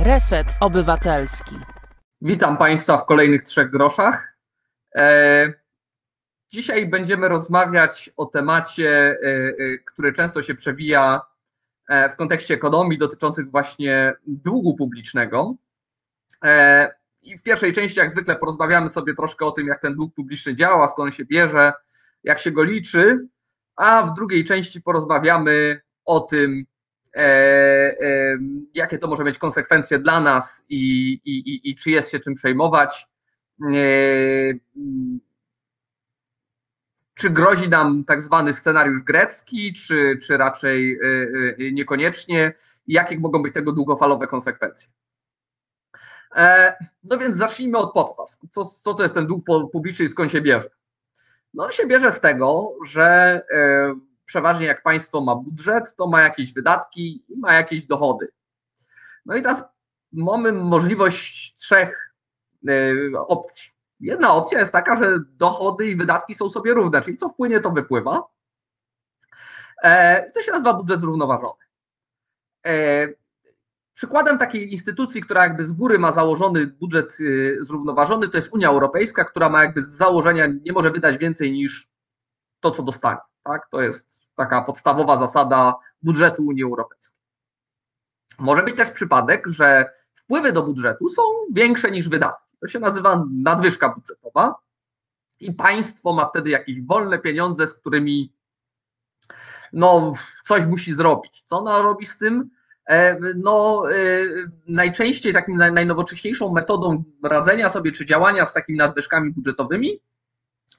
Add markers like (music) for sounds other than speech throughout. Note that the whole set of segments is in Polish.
Reset Obywatelski. Witam Państwa w kolejnych trzech groszach. E, dzisiaj będziemy rozmawiać o temacie, e, e, który często się przewija w kontekście ekonomii, dotyczących właśnie długu publicznego. I w pierwszej części, jak zwykle, porozmawiamy sobie troszkę o tym, jak ten dług publiczny działa, skąd się bierze, jak się go liczy, a w drugiej części porozmawiamy o tym, E, e, jakie to może mieć konsekwencje dla nas i, i, i czy jest się czym przejmować. E, czy grozi nam tak zwany scenariusz grecki, czy, czy raczej niekoniecznie? Jakie mogą być tego długofalowe konsekwencje? No więc zacznijmy od podstaw. Co, co to jest ten dług publiczny i skąd się bierze? No on się bierze z tego, że przeważnie jak państwo ma budżet, to ma jakieś wydatki i ma jakieś dochody. No i teraz mamy możliwość trzech e, opcji. Jedna opcja jest taka, że dochody i wydatki są sobie równe, czyli co wpłynie, to wypływa. E, I to się nazywa budżet zrównoważony. E, przykładem takiej instytucji, która jakby z góry ma założony budżet zrównoważony, to jest Unia Europejska, która ma jakby z założenia nie może wydać więcej niż to, co dostanie. Tak? To jest taka podstawowa zasada budżetu Unii Europejskiej. Może być też przypadek, że wpływy do budżetu są większe niż wydatki. To się nazywa nadwyżka budżetowa i państwo ma wtedy jakieś wolne pieniądze, z którymi no, coś musi zrobić. Co ona robi z tym? E, no, e, najczęściej takim najnowocześniejszą metodą radzenia sobie czy działania z takimi nadwyżkami budżetowymi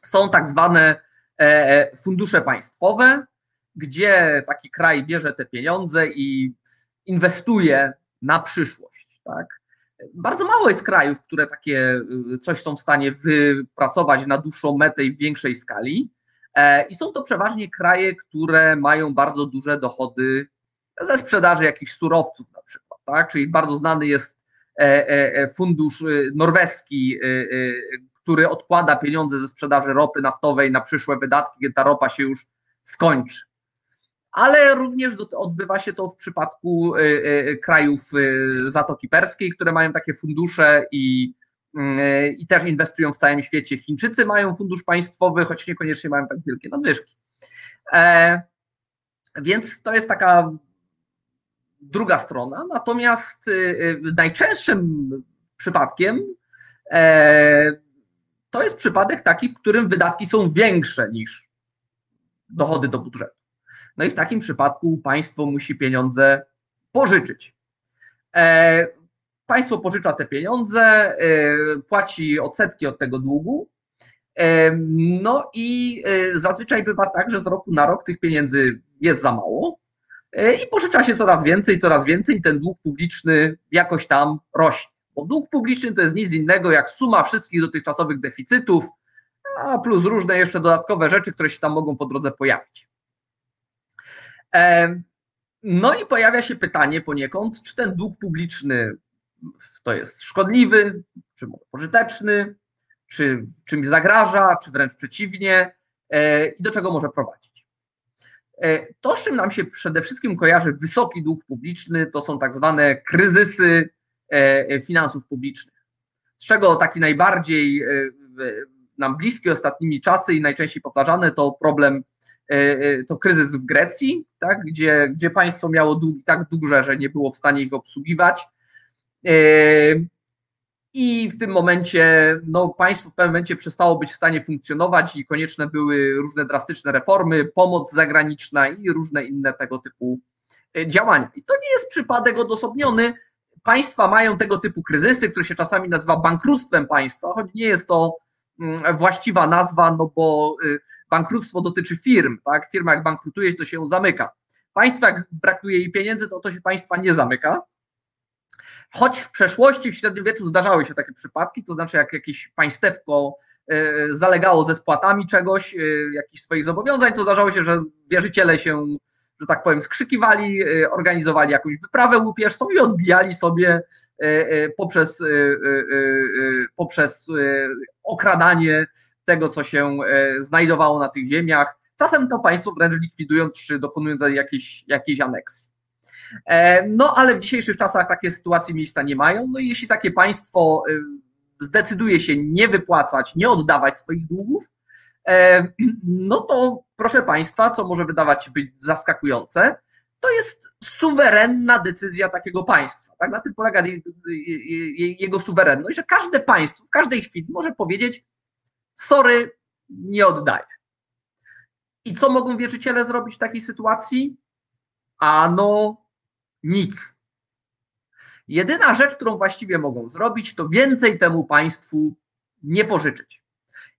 są tak zwane e, fundusze państwowe, gdzie taki kraj bierze te pieniądze i inwestuje na przyszłość. Tak? Bardzo mało jest krajów, które takie y, coś są w stanie wypracować na dłuższą metę i w większej skali. E, I są to przeważnie kraje, które mają bardzo duże dochody ze sprzedaży jakichś surowców, na przykład. Tak? Czyli bardzo znany jest e, e, fundusz y, norweski, y, który odkłada pieniądze ze sprzedaży ropy naftowej na przyszłe wydatki, kiedy ta ropa się już skończy ale również odbywa się to w przypadku y, y, krajów y, Zatoki Perskiej, które mają takie fundusze i, i też inwestują w całym świecie. Chińczycy mają fundusz państwowy, choć niekoniecznie mają tak wielkie nadwyżki. E, więc to jest taka druga strona. Natomiast najczęstszym przypadkiem e, to jest przypadek taki, w którym wydatki są większe niż dochody do budżetu. No i w takim przypadku państwo musi pieniądze pożyczyć. E, państwo pożycza te pieniądze, e, płaci odsetki od tego długu. E, no i zazwyczaj bywa tak, że z roku na rok tych pieniędzy jest za mało i pożycza się coraz więcej, coraz więcej i ten dług publiczny jakoś tam rośnie. Bo dług publiczny to jest nic innego jak suma wszystkich dotychczasowych deficytów, a plus różne jeszcze dodatkowe rzeczy, które się tam mogą po drodze pojawić. No i pojawia się pytanie poniekąd, czy ten dług publiczny to jest szkodliwy, czy pożyteczny, czy czymś zagraża, czy wręcz przeciwnie e, i do czego może prowadzić. E, to, z czym nam się przede wszystkim kojarzy wysoki dług publiczny, to są tak zwane kryzysy e, finansów publicznych. Z czego taki najbardziej nam bliski ostatnimi czasy i najczęściej powtarzany to problem E, e, to kryzys w Grecji, tak, gdzie, gdzie państwo miało długi tak duże, że nie było w stanie ich obsługiwać. E, I w tym momencie no, państwo w pewnym momencie przestało być w stanie funkcjonować i konieczne były różne drastyczne reformy, pomoc zagraniczna i różne inne tego typu działania. I to nie jest przypadek odosobniony. Państwa mają tego typu kryzysy, które się czasami nazywa bankructwem państwa, choć nie jest to mm, właściwa nazwa, no bo y, bankructwo dotyczy firm, tak? Firma jak bankrutuje, to się ją zamyka. Państwo jak brakuje jej pieniędzy, to to się państwa nie zamyka. Choć w przeszłości, w średniowieczu zdarzały się takie przypadki, to znaczy jak jakieś państewko e, zalegało ze spłatami czegoś, e, jakichś swoich zobowiązań, to zdarzało się, że wierzyciele się, że tak powiem, skrzykiwali, e, organizowali jakąś wyprawę łupieżcą i odbijali sobie poprzez, poprzez okradanie tego, co się e, znajdowało na tych ziemiach, czasem to państwo wręcz likwidując czy dokonując jakiejś, jakiejś aneksji. E, no ale w dzisiejszych czasach takie sytuacje miejsca nie mają. No i jeśli takie państwo y, zdecyduje się nie wypłacać, nie oddawać swoich długów, e, no to proszę Państwa, co może wydawać być zaskakujące, to jest suwerenna decyzja takiego państwa. Tak? Na tym polega jego suwerenność, że każde państwo w każdej chwili może powiedzieć: Sorry, nie oddaję. I co mogą wierzyciele zrobić w takiej sytuacji? Ano nic. Jedyna rzecz, którą właściwie mogą zrobić, to więcej temu państwu nie pożyczyć.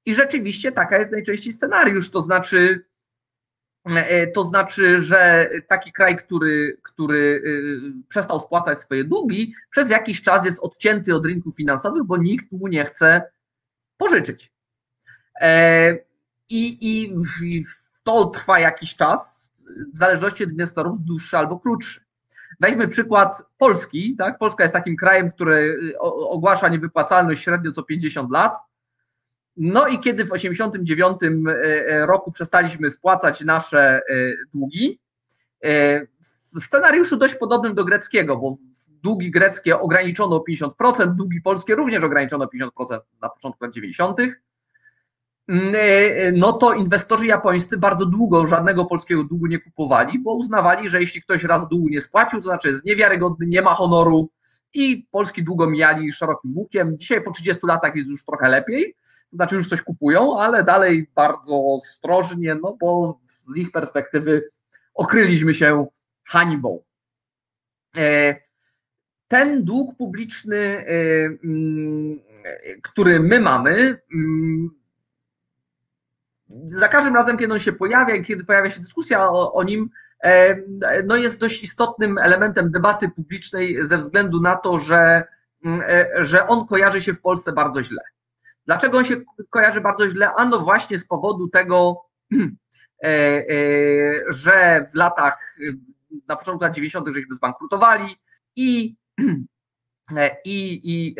I rzeczywiście taka jest najczęściej scenariusz, to znaczy, e, to znaczy, że taki kraj, który, który e, przestał spłacać swoje długi, przez jakiś czas jest odcięty od rynków finansowych, bo nikt mu nie chce pożyczyć. E, I, i, i to trwa jakiś czas, w zależności od inwestorów, dłuższy albo krótszy. Weźmy przykład Polski. Tak? Polska jest takim krajem, który ogłasza niewypłacalność średnio co 50 lat. No i kiedy w 1989 y, y, roku przestaliśmy spłacać nasze długi, w scenariuszu dość podobnym do greckiego, bo długi greckie ograniczono o 50%, długi polskie również ograniczono o 50% na początku lat 90. Mm, e, e, no to inwestorzy japońscy bardzo długo żadnego polskiego długu nie kupowali, bo uznawali, że jeśli ktoś raz długu nie spłacił, to znaczy jest niewiarygodny, nie ma honoru i polski długo mijali szerokim łukiem. Dzisiaj po 30 latach jest już trochę lepiej, to znaczy już coś kupują, ale dalej bardzo ostrożnie, no bo z ich perspektywy okryliśmy się hańbą. E, ten dług publiczny, mm, który my mamy, mm, za każdym razem, kiedy on się pojawia i kiedy pojawia się dyskusja o, o nim, e, no jest dość istotnym elementem debaty publicznej ze względu na to, że, mm, e, że on kojarzy się w Polsce bardzo źle. Dlaczego on się kojarzy bardzo źle? Ano właśnie z powodu tego, e, że w latach, na początku lat 90. żeśmy zbankrutowali i, i, i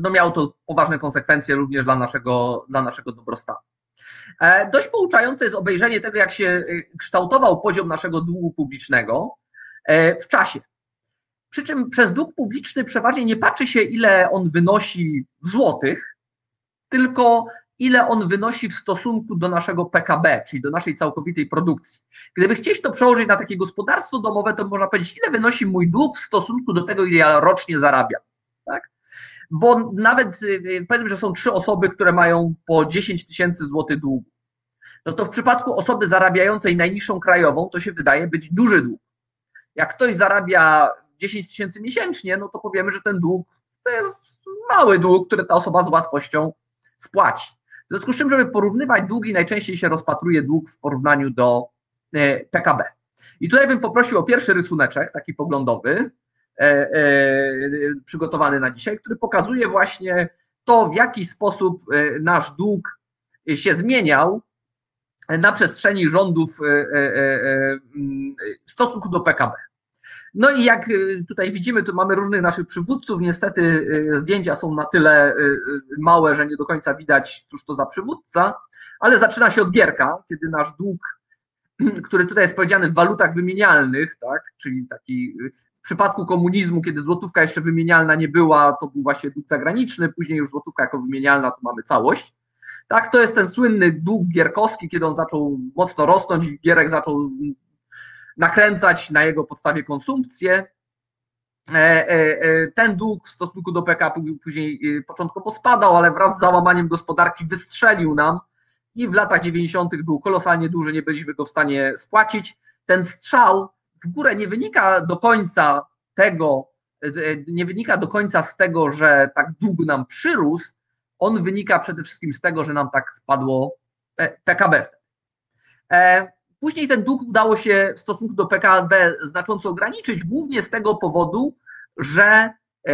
no miało to poważne konsekwencje również dla naszego, dla naszego dobrostanu. E, dość pouczające jest obejrzenie tego, jak się e, kształtował poziom naszego długu publicznego e, w czasie. Przy czym przez dług publiczny przeważnie nie patrzy się, ile on wynosi w złotych, tylko ile on wynosi w stosunku do naszego PKB, czyli do naszej całkowitej produkcji. Gdyby chcieć to przełożyć na takie gospodarstwo domowe, to można powiedzieć, ile wynosi mój dług w stosunku do tego, ile ja rocznie zarabiam. Tak? bo nawet powiedzmy, że są trzy osoby, które mają po 10 tysięcy złotych długu, no to w przypadku osoby zarabiającej najniższą krajową to się wydaje być duży dług. Jak ktoś zarabia 10 tysięcy miesięcznie, no to powiemy, że ten dług to jest mały dług, który ta osoba z łatwością spłaci. W związku z czym, żeby porównywać długi, najczęściej się rozpatruje dług w porównaniu do y, PKB. I tutaj bym poprosił o pierwszy rysuneczek, taki poglądowy. E, e, przygotowany na dzisiaj, który pokazuje właśnie to, w jaki sposób e, nasz dług się zmieniał na przestrzeni rządów w stosunku do PKB. No i jak tutaj widzimy, tu mamy różnych naszych przywódców. Niestety zdjęcia są na tyle małe, że nie do końca widać, cóż to za przywódca, ale zaczyna się od Gierka, kiedy nasz dług, (clears throat) który tutaj jest powiedziany w walutach wymienialnych, tak, czyli taki w przypadku komunizmu, kiedy złotówka jeszcze wymienialna nie była, to był właśnie dług zagraniczny, później już złotówka jako wymienialna, to mamy całość. Tak, to jest ten słynny dług gierkowski, kiedy on zaczął mocno rosnąć, Gierek zaczął nakręcać na jego podstawie konsumpcję. E, e, e, ten dług w stosunku do PKP później początkowo spadał, ale wraz z załamaniem gospodarki wystrzelił nam i w latach 90. był kolosalnie duży, nie byliśmy go w stanie spłacić. Ten strzał w górę nie wynika do końca tego, nie wynika do końca z tego, że tak dług nam przyrósł, on wynika przede wszystkim z tego, że nam tak spadło PKB. E, później ten dług udało się w stosunku do PKB znacząco ograniczyć, głównie z tego powodu, że, e,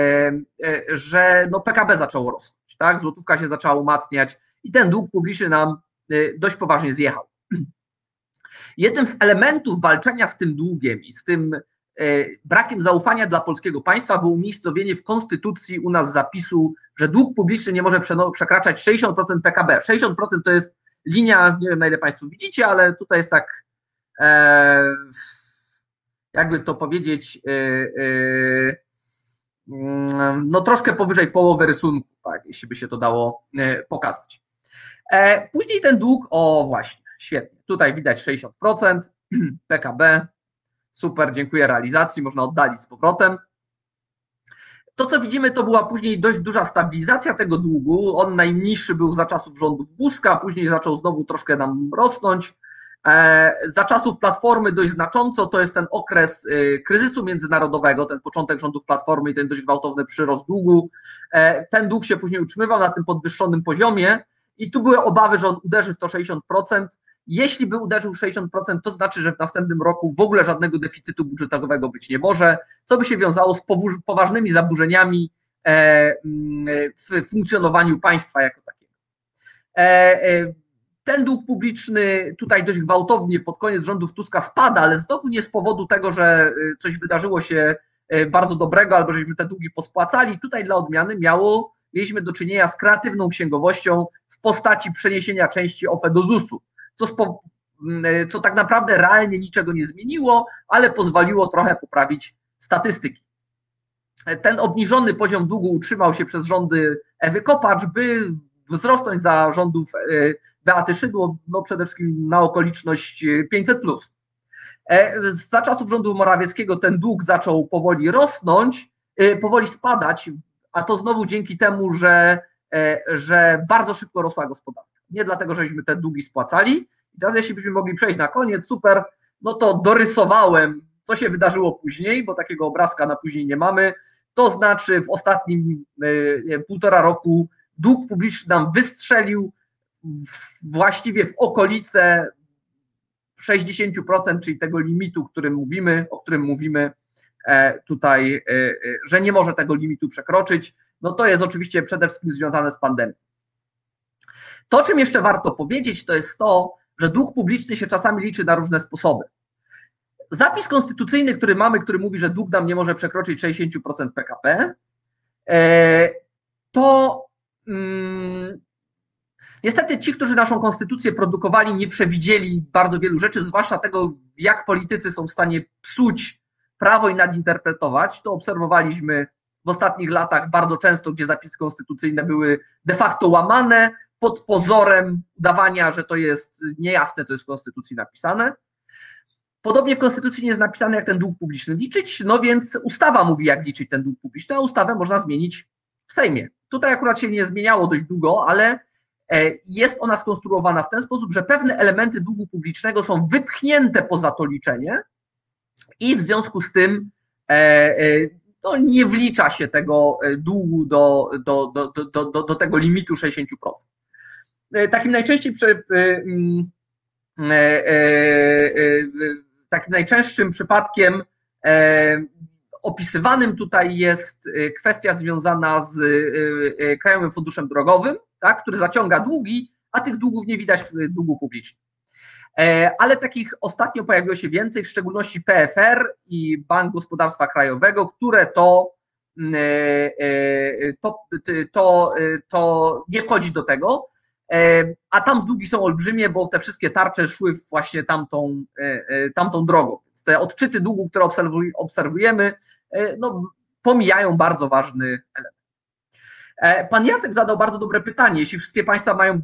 e, że no PKB zaczęło rosnąć, tak? Złotówka się zaczęła umacniać i ten dług publiczny nam dość poważnie zjechał. (clears throat) Jednym z elementów walczenia z tym długiem i z tym brakiem zaufania dla polskiego państwa było umiejscowienie w konstytucji u nas zapisu, że dług publiczny nie może przekraczać 60% PKB. 60% to jest linia, nie wiem na ile Państwo widzicie, ale tutaj jest tak, e, jakby to powiedzieć, e, e, mm, no troszkę powyżej połowy rysunku, tak, jeśli by się to dało e, pokazać. E, później ten dług, o właśnie, świetnie, tutaj widać 60%, PKB, super, dziękuję realizacji, można oddalić z powrotem. To, co widzimy, to była później dość duża stabilizacja tego długu. On najniższy był za czasów rządów Buzka, później zaczął znowu troszkę nam rosnąć. E, za czasów Platformy dość znacząco to jest ten okres e, kryzysu międzynarodowego, ten początek rządów Platformy i ten dość gwałtowny przyrost długu. E, ten dług się później utrzymywał na tym podwyższonym poziomie i tu były obawy, że on uderzy w 160%. Jeśli by uderzył 60%, to znaczy, że w następnym roku w ogóle żadnego deficytu budżetowego być nie może, co by się wiązało z poważnymi zaburzeniami mm, w funkcjonowaniu państwa jako takiego. E, e, ten dług publiczny tutaj dość gwałtownie pod koniec rządów Tuska spada, ale znowu nie z powodu tego, że e, coś wydarzyło się bardzo dobrego albo żeśmy te długi pospłacali. Tutaj dla odmiany miało, mieliśmy do czynienia z kreatywną księgowością w postaci przeniesienia części OFE do ZUS-u co, spo, mm, co tak naprawdę realnie niczego nie zmieniło, ale pozwoliło trochę poprawić statystyki. Ten obniżony poziom długu utrzymał się przez rządy Ewy Kopacz, by wzrosnąć za rządów e, Beaty Szydło, no przede wszystkim na okoliczność 500. E, za czasów rządu Morawieckiego ten dług zaczął powoli rosnąć, e, powoli spadać, a to znowu dzięki temu, że, że bardzo szybko rosła gospodarka nie dlatego, żeśmy te długi spłacali. I teraz, jeśli byśmy mogli przejść na koniec, super, no to dorysowałem, co się wydarzyło później, bo takiego obrazka na później nie mamy. To znaczy, w ostatnim y, półtora roku dług publiczny nam wystrzelił właściwie w okolice 60%, czyli tego limitu, którym mówimy, o którym mówimy e, tutaj, e, że nie może tego limitu przekroczyć. No to jest oczywiście przede wszystkim związane z pandemią. To, czym jeszcze warto powiedzieć, to jest to, że dług publiczny się czasami liczy na różne sposoby. Zapis konstytucyjny, który mamy, który mówi, że dług nam nie może przekroczyć 60% PKP, e, to mm, niestety ci, którzy naszą konstytucję produkowali, nie przewidzieli bardzo wielu rzeczy, zwłaszcza tego, jak politycy są w stanie psuć prawo i nadinterpretować. To obserwowaliśmy w ostatnich latach bardzo często, gdzie zapisy konstytucyjne były de facto łamane, pod pozorem dawania, że to jest niejasne, to jest w Konstytucji napisane. Podobnie w Konstytucji nie jest napisane, jak ten dług publiczny liczyć, no więc ustawa mówi, jak liczyć ten dług publiczny, a ustawę można zmienić w Sejmie. Tutaj akurat się nie zmieniało dość długo, ale e, jest ona skonstruowana w ten sposób, że pewne elementy długu publicznego są wypchnięte poza to liczenie i w związku z tym e, e, no, nie wlicza się tego długu do, do, do, do, do, do tego limitu 60%. E, takim najczęściej e, mm, e, takim najczęstszym przypadkiem opisywanym tutaj jest kwestia związana z Krajowym Funduszem Drogowym, tak, który zaciąga długi, a tych długów nie widać w długu publicznym. Ale takich ostatnio pojawiło się więcej, w szczególności PFR i Bank Gospodarstwa Krajowego, które to, mm, to, to, to nie wchodzi do tego. E, a tam długi są olbrzymie, bo te wszystkie tarcze szły właśnie tamtą, e, e, tamtą drogą. Więc te odczyty długu, które obserwujemy, no, pomijają bardzo ważny element. Pan Jacek zadał bardzo dobre pytanie. Jeśli wszystkie państwa mają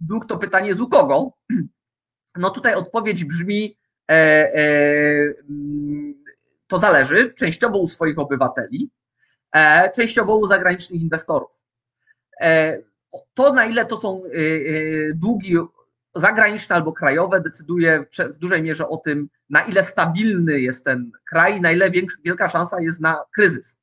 dług, to pytanie jest u kogo? No tutaj odpowiedź brzmi, to zależy, częściowo u swoich obywateli, częściowo u zagranicznych inwestorów to, na ile to są y, y, długi zagraniczne albo krajowe, decyduje w dużej mierze o tym, na ile stabilny jest ten kraj, na ile wielka szansa jest na kryzys.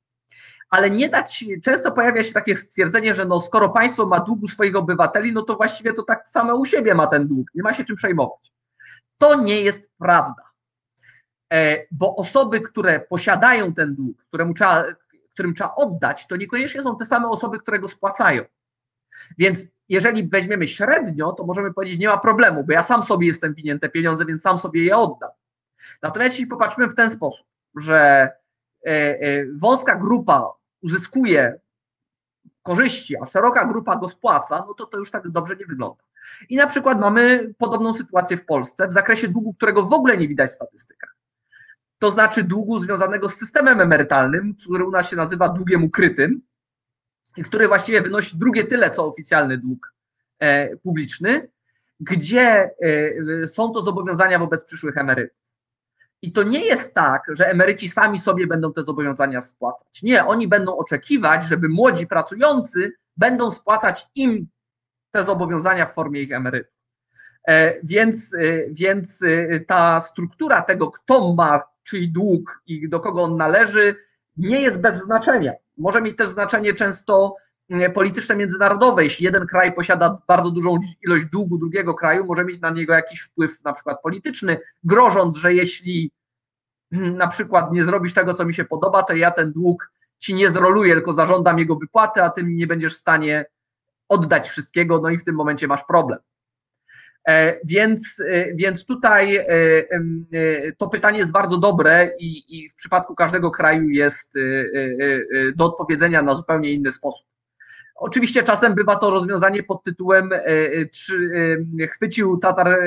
Ale nie dać, często pojawia się takie stwierdzenie, że no skoro państwo ma długu swoich obywateli, no to właściwie to tak samo u siebie ma ten dług, nie ma się czym przejmować. To nie jest prawda. E, bo osoby, które posiadają ten dług, któremu trzeba, którym trzeba oddać, to niekoniecznie są te same osoby, które go spłacają. Więc jeżeli weźmiemy średnio, to możemy powiedzieć, nie ma problemu, bo ja sam sobie jestem winien te pieniądze, więc sam sobie je oddam. Natomiast jeśli popatrzymy w ten sposób, że e, e, wąska grupa uzyskuje korzyści, a szeroka grupa go spłaca, no to to już tak dobrze nie wygląda. I na przykład mamy podobną sytuację w Polsce w zakresie długu, którego w ogóle nie widać w statystykach. To znaczy długu związanego z systemem emerytalnym, który u nas się nazywa długiem ukrytym, który właściwie wynosi drugie tyle, co oficjalny dług e, publiczny, gdzie e, są to zobowiązania wobec przyszłych emerytów. I to nie jest tak, że emeryci sami sobie będą te zobowiązania spłacać. Nie, oni będą oczekiwać, żeby młodzi pracujący będą spłacać im te zobowiązania w formie ich emerytur. E, więc, więc ta struktura tego, kto ma czyj dług i do kogo on należy, nie jest bez znaczenia. Może mieć też znaczenie często mm, polityczne międzynarodowe. Jeśli jeden kraj posiada bardzo dużą ilość długu drugiego kraju, może mieć na niego jakiś wpływ na przykład polityczny, grożąc, że jeśli mm, na przykład nie zrobisz tego, co mi się podoba, to ja ten dług ci nie zroluję, tylko zażądam jego wypłaty, a ty mi nie będziesz w stanie oddać wszystkiego, no i w tym momencie masz problem. E, więc, e, więc tutaj e, to pytanie jest bardzo dobre i, i w przypadku każdego kraju jest do odpowiedzenia na zupełnie inny sposób. Oczywiście czasem bywa to rozwiązanie pod tytułem czy chwycił Tatar,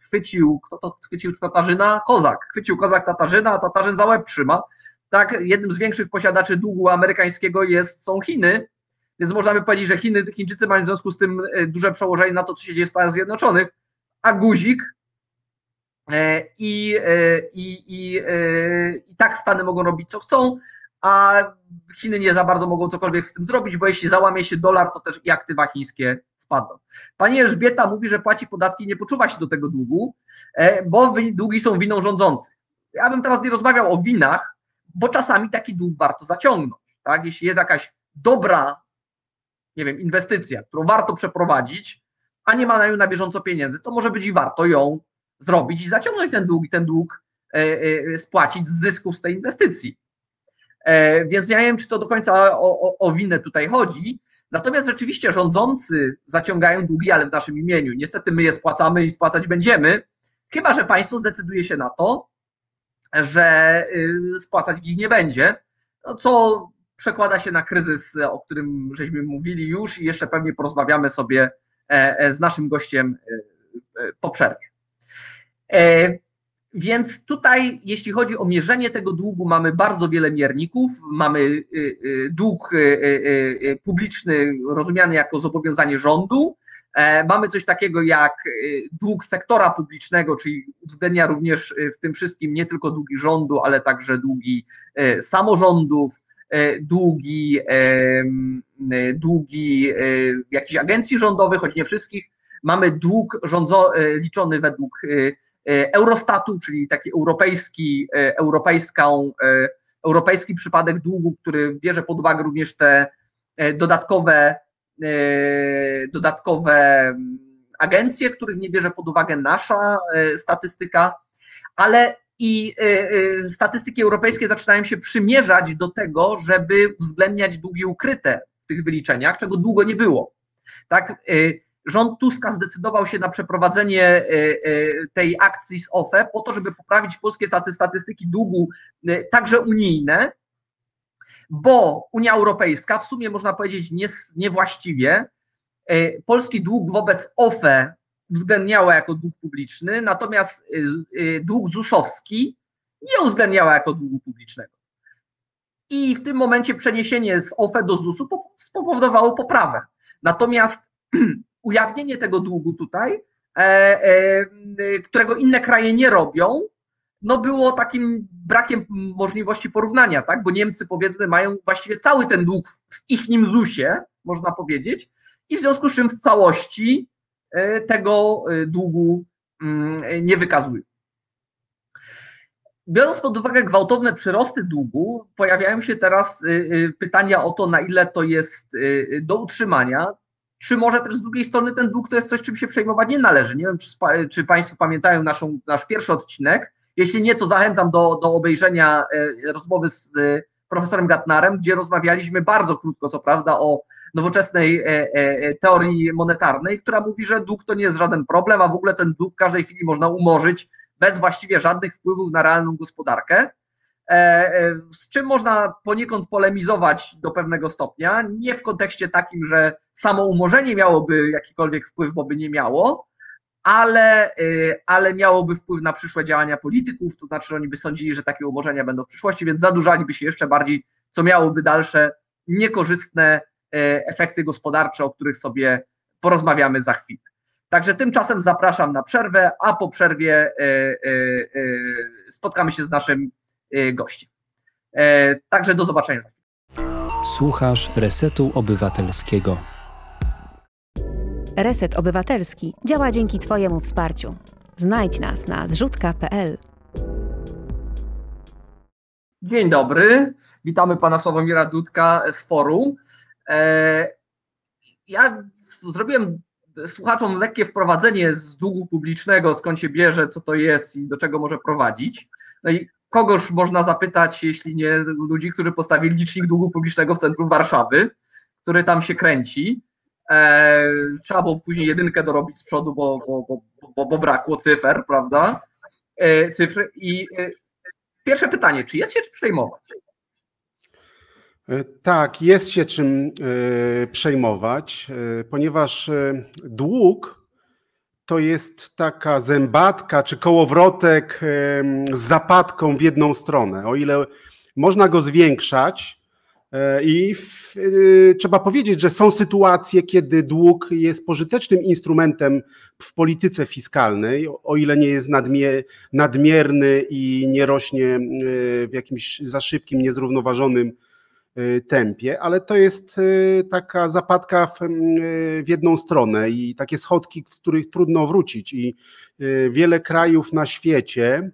chwycił, kto to chwycił Tatarzyna? Kozak. Chwycił Kozak Tatarzyna, a Tatarzyn za łeb trzyma. Tak, jednym z większych posiadaczy długu amerykańskiego jest, są Chiny, więc można by powiedzieć, że Chiny, Chińczycy mają w związku z tym e, duże przełożenie na to, co się dzieje w Stanach Zjednoczonych, a guzik e, i, e, i, i, i tak Stany mogą robić co chcą, a Chiny nie za bardzo mogą cokolwiek z tym zrobić, bo jeśli załamie się dolar, to też i aktywa chińskie spadną. Pani Elżbieta mówi, że płaci podatki i nie poczuwa się do tego długu, bo długi są winą rządzących. Ja bym teraz nie rozmawiał o winach, bo czasami taki dług warto zaciągnąć. Tak? Jeśli jest jakaś dobra nie wiem, inwestycja, którą warto przeprowadzić, a nie ma na nią na bieżąco pieniędzy, to może być i warto ją zrobić i zaciągnąć ten dług i ten dług e, e, spłacić z zysków z tej inwestycji. E, więc ja nie wiem, czy to do końca o, o, o winę tutaj chodzi. Natomiast rzeczywiście rządzący zaciągają długi, ale w naszym imieniu. Niestety my je spłacamy i spłacać będziemy, chyba że państwo zdecyduje się na to, że y, spłacać ich nie będzie, no co przekłada się na kryzys, o którym żeśmy mówili już i jeszcze pewnie porozmawiamy sobie e, e, z naszym gościem e, po przerwie. Więc tutaj, jeśli chodzi o mierzenie tego długu, mamy bardzo wiele mierników. Mamy dług publiczny rozumiany jako zobowiązanie rządu. Mamy coś takiego jak dług sektora publicznego, czyli uwzględnia również w tym wszystkim nie tylko długi rządu, ale także długi samorządów, E, długi, e, długi e, jakichś agencji rządowych, choć nie wszystkich. Mamy dług rządzo, liczony według Eurostatu, czyli taki europejski, europejską, europejski przypadek długu, który bierze pod uwagę również te dodatkowe, dodatkowe agencje, których nie bierze pod uwagę nasza statystyka, ale i y, y, statystyki europejskie zaczynają się przymierzać do tego, żeby uwzględniać długi ukryte w tych wyliczeniach, czego długo nie było. Tak, y, rząd Tuska zdecydował się na przeprowadzenie tej akcji z OFE po to, żeby poprawić polskie statystyki długu, także unijne, bo Unia Europejska, w sumie można powiedzieć niewłaściwie, polski dług wobec OFE uwzględniała jako dług publiczny, natomiast y, y, dług ZUS-owski nie uwzględniała jako długu publicznego. I w tym momencie przeniesienie z OFE do ZUS-u spowodowało poprawę. Natomiast (clears throat) ujawnienie tego długu tutaj, e, e, którego inne kraje nie robią, no było takim brakiem możliwości porównania, tak? Bo Niemcy powiedzmy mają właściwie cały ten dług w ich nim ZUS-ie, można powiedzieć, i w związku z czym w całości tego e, długu mm, nie wykazują. Biorąc pod uwagę gwałtowne przyrosty długu, pojawiają się teraz e, pytania o to, na ile to jest do utrzymania, czy może też z drugiej strony ten dług to jest coś, czym się przejmować nie należy. Nie wiem, czy, czy Państwo pamiętają naszą, nasz pierwszy odcinek. Jeśli nie, to zachęcam do, do obejrzenia rozmowy z profesorem Gatnarem, gdzie rozmawialiśmy bardzo krótko, co prawda, o nowoczesnej e, e, e, teorii monetarnej, która mówi, że dług to nie jest żaden problem, a w ogóle ten dług w każdej chwili można umorzyć bez właściwie żadnych wpływów na realną gospodarkę. z czym można poniekąd polemizować do pewnego stopnia, nie w kontekście takim, że samo umorzenie miałoby jakikolwiek wpływ, bo by nie miało, ale, ale miałoby wpływ na przyszłe działania polityków, to znaczy oni by sądzili, że takie umorzenia będą w przyszłości, więc zadłużaliby się jeszcze bardziej, co miałoby dalsze niekorzystne efekty gospodarcze, o których sobie porozmawiamy za chwilę. Także tymczasem zapraszam na przerwę, a po przerwie e, e, e, spotkamy się z naszym gościem. Także do zobaczenia za chwilę. Słuchasz Resetu Obywatelskiego. Reset Obywatelski działa dzięki Twojemu wsparciu. Znajdź nas na zrzutka.pl. Dzień dobry, witamy pana Sławomira Dudka z forum. Ja zrobiłem słuchaczom lekkie wprowadzenie z długu publicznego, skąd się bierze, co to jest i do czego może prowadzić. No i kogoż można zapytać, jeśli nie ludzi, którzy postawili licznik długu publicznego w centrum Warszawy, który tam się kręci. E, trzeba było później jedynkę dorobić z przodu, bo, bo, bo, bo brakło cyfer, prawda? E, cyfr. I e, pierwsze pytanie, czy jest się czym przejmować? E, tak, jest się czym e, przejmować, e, ponieważ dług to jest taka zębatka czy kołowrotek z zapadką w jedną stronę. O ile można go zwiększać, i w, trzeba powiedzieć, że są sytuacje, kiedy dług jest pożytecznym instrumentem w polityce fiskalnej, o ile nie jest nadmierny i nie rośnie w jakimś za szybkim, niezrównoważonym tempie, ale to jest y, taka zapadka w, y, w, jedną stronę i takie schodki, z których trudno wrócić. I wiele krajów na świecie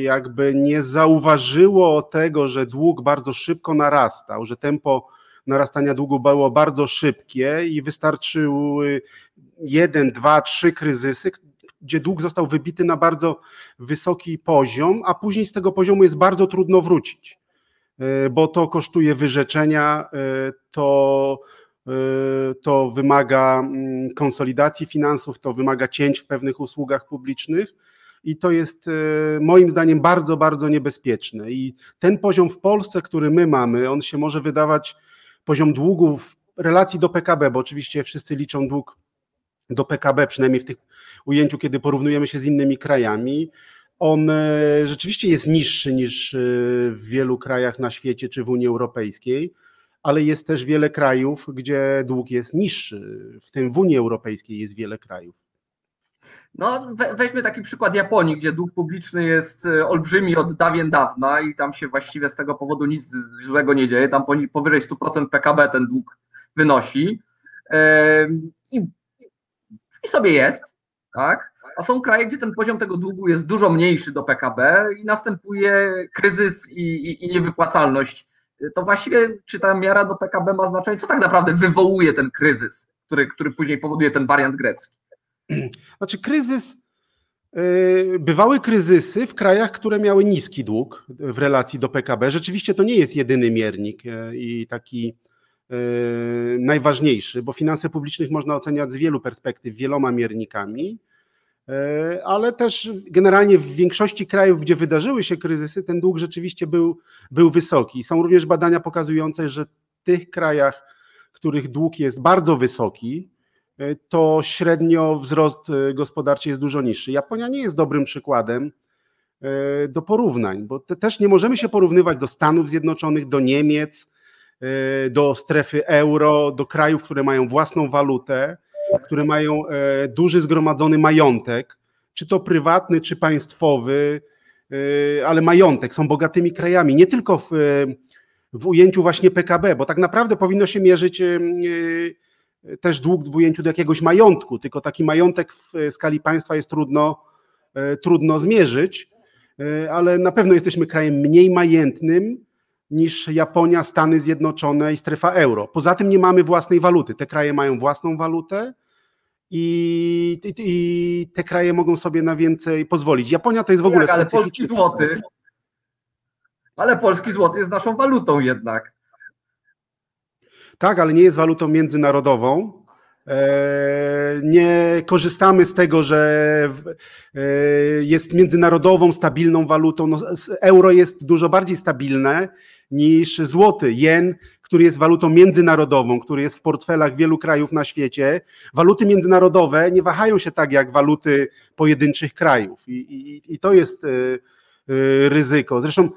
jakby nie zauważyło tego, że dług bardzo szybko narastał, że tempo narastania długu było bardzo szybkie i wystarczyły jeden, dwa, trzy kryzysy, gdzie dług został wybity na bardzo wysoki poziom, a później z tego poziomu jest bardzo trudno wrócić. E, bo to kosztuje wyrzeczenia, e, to, e, to wymaga mm, konsolidacji finansów, to wymaga cięć w pewnych usługach publicznych i to jest moim zdaniem bardzo, bardzo niebezpieczne. I ten poziom w Polsce, który my mamy, on się może wydawać poziom długu w relacji do PKB, bo oczywiście wszyscy liczą dług do PKB, przynajmniej w tych ujęciu, kiedy porównujemy się z innymi krajami, on e, rzeczywiście jest niższy niż e, w wielu krajach na świecie czy w Unii Europejskiej, ale jest też wiele krajów, gdzie dług jest niższy. W tym w Unii Europejskiej jest wiele krajów. No, weźmy taki przykład Japonii, gdzie dług publiczny jest e, olbrzymi od dawien dawna i tam się właściwie z tego powodu nic złego nie dzieje. Tam powyżej 100% PKB ten dług wynosi. I, i sobie jest, tak? A są kraje, gdzie ten poziom tego długu jest dużo mniejszy do PKB i następuje kryzys i, i, i niewypłacalność. To właściwie, czy ta miara do PKB ma znaczenie? Co tak naprawdę wywołuje ten kryzys, który, który później powoduje ten wariant grecki? Znaczy, kryzys, yy, bywały kryzysy w krajach, które miały niski dług w relacji do PKB. Rzeczywiście to nie jest jedyny miernik yy, i taki yy, najważniejszy, bo finanse publicznych można oceniać z wielu perspektyw, wieloma miernikami. E, ale też generalnie w większości krajów, gdzie wydarzyły się kryzysy, ten dług rzeczywiście był, był wysoki. Są również badania pokazujące, że w tych krajach, których dług jest bardzo wysoki, e, to średnio wzrost e, gospodarczy jest dużo niższy. Japonia nie jest dobrym przykładem do porównań, bo też nie możemy się porównywać do Stanów Zjednoczonych, do Niemiec, do strefy euro, do krajów, które mają własną walutę które mają e, duży zgromadzony majątek, czy to prywatny, czy państwowy, e, ale majątek, są bogatymi krajami, nie tylko w, w ujęciu właśnie PKB, bo tak naprawdę powinno się mierzyć e, też dług w ujęciu do jakiegoś majątku, tylko taki majątek w skali państwa jest trudno, trudno zmierzyć, ale na pewno jesteśmy krajem mniej majętnym niż Japonia, Stany Zjednoczone i strefa euro. Poza tym nie mamy własnej waluty. Te kraje mają własną walutę, i, i, i, te kraje mogą sobie na więcej pozwolić. Japonia to jest w ogóle. Tak, ale polski złoty. Ale polski złoty jest naszą walutą jednak. Tak, ale nie jest walutą międzynarodową. Nie korzystamy z tego, że jest międzynarodową, stabilną walutą. No, euro jest dużo bardziej stabilne niż złoty. Jen, który jest walutą międzynarodową, który jest w portfelach wielu krajów na świecie. Waluty międzynarodowe nie wahają się tak jak waluty pojedynczych krajów. I, i, i to jest ryzyko. Zresztą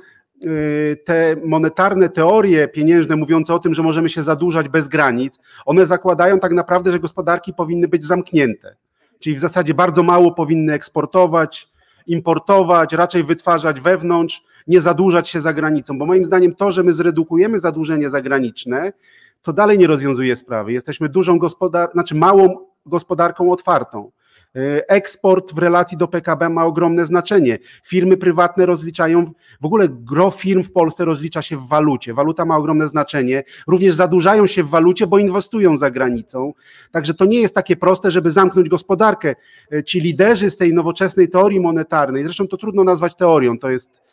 Y, te monetarne teorie pieniężne mówiące o tym, że możemy się zadłużać bez granic, one zakładają tak naprawdę, że gospodarki powinny być zamknięte. Czyli w zasadzie bardzo mało powinny eksportować, importować, raczej wytwarzać wewnątrz, nie zadłużać się za granicą, bo moim zdaniem to, że my zredukujemy zadłużenie zagraniczne, to dalej nie rozwiązuje sprawy. Jesteśmy dużą gospodarką, znaczy małą gospodarką otwartą. E, eksport w relacji do PKB ma ogromne znaczenie. Firmy prywatne rozliczają, w ogóle gro firm w Polsce rozlicza się w walucie. Waluta ma ogromne znaczenie. Również zadłużają się w walucie, bo inwestują za granicą. Także to nie jest takie proste, żeby zamknąć gospodarkę. E, ci liderzy z tej nowoczesnej teorii monetarnej, zresztą to trudno nazwać teorią, to jest,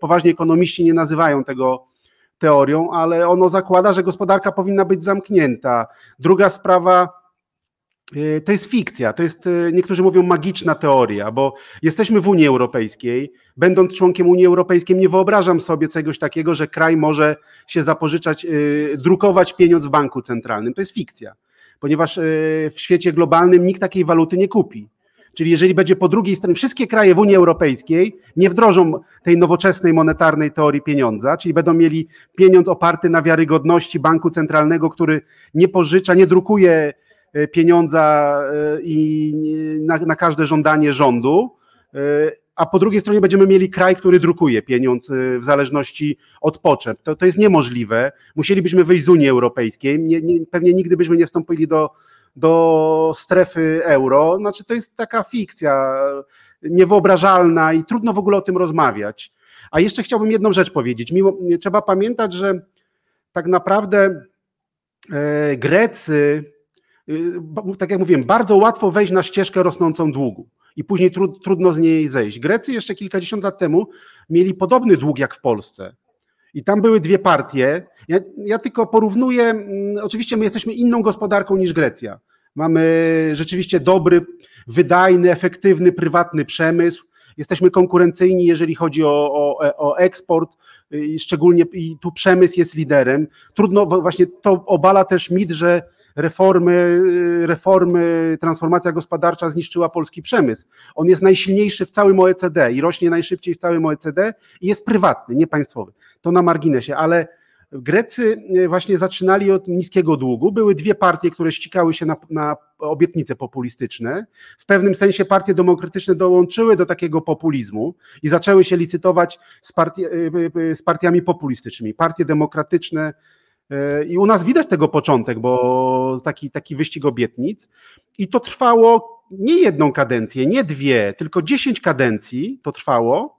poważni ekonomiści nie nazywają tego teorią, ale ono zakłada, że gospodarka powinna być zamknięta. Druga sprawa, Y, to jest fikcja, to jest, y, niektórzy mówią magiczna teoria, bo jesteśmy w Unii Europejskiej. Będąc członkiem Unii Europejskiej, nie wyobrażam sobie czegoś takiego, że kraj może się zapożyczać, drukować pieniądz w banku centralnym. To jest fikcja, ponieważ w świecie globalnym nikt takiej waluty nie kupi. Czyli jeżeli będzie po drugiej stronie, wszystkie kraje w Unii Europejskiej nie wdrożą tej nowoczesnej monetarnej teorii pieniądza, czyli będą mieli pieniądz oparty na wiarygodności banku centralnego, który nie pożycza, nie drukuje E, pieniądza e, i na, na każde żądanie rządu, e, a po drugiej stronie będziemy mieli kraj, który drukuje pieniądz w zależności od potrzeb. To, to jest niemożliwe. Musielibyśmy wyjść z Unii Europejskiej. Nie, nie, pewnie nigdy byśmy nie wstąpili do, do strefy euro. Znaczy, to jest taka fikcja niewyobrażalna i trudno w ogóle o tym rozmawiać. A jeszcze chciałbym jedną rzecz powiedzieć. Mimo, trzeba pamiętać, że tak naprawdę Grecy Y, tak jak mówiłem, bardzo łatwo wejść na ścieżkę rosnącą długu i później tru, trudno z niej zejść. Grecy jeszcze kilkadziesiąt lat temu mieli podobny dług jak w Polsce. I tam były dwie partie. Ja, ja tylko porównuję, mm, oczywiście my jesteśmy inną gospodarką niż Grecja. Mamy rzeczywiście dobry, wydajny, efektywny, prywatny przemysł. Jesteśmy konkurencyjni, jeżeli chodzi o, o, o eksport, i szczególnie i tu przemysł jest liderem. Trudno, właśnie to obala też mit, że reformy, reformy, transformacja gospodarcza zniszczyła polski przemysł. On jest najsilniejszy w całym OECD i rośnie najszybciej w całym OECD i jest prywatny, nie państwowy. To na marginesie, ale Grecy właśnie zaczynali od niskiego długu. Były dwie partie, które ścikały się na, na, obietnice populistyczne. W pewnym sensie partie demokratyczne dołączyły do takiego populizmu i zaczęły się licytować z, partii, z partiami populistycznymi. Partie demokratyczne E, I u nas widać tego początek, bo taki, taki wyścig obietnic. I to trwało nie jedną kadencję, nie dwie, tylko dziesięć kadencji to trwało.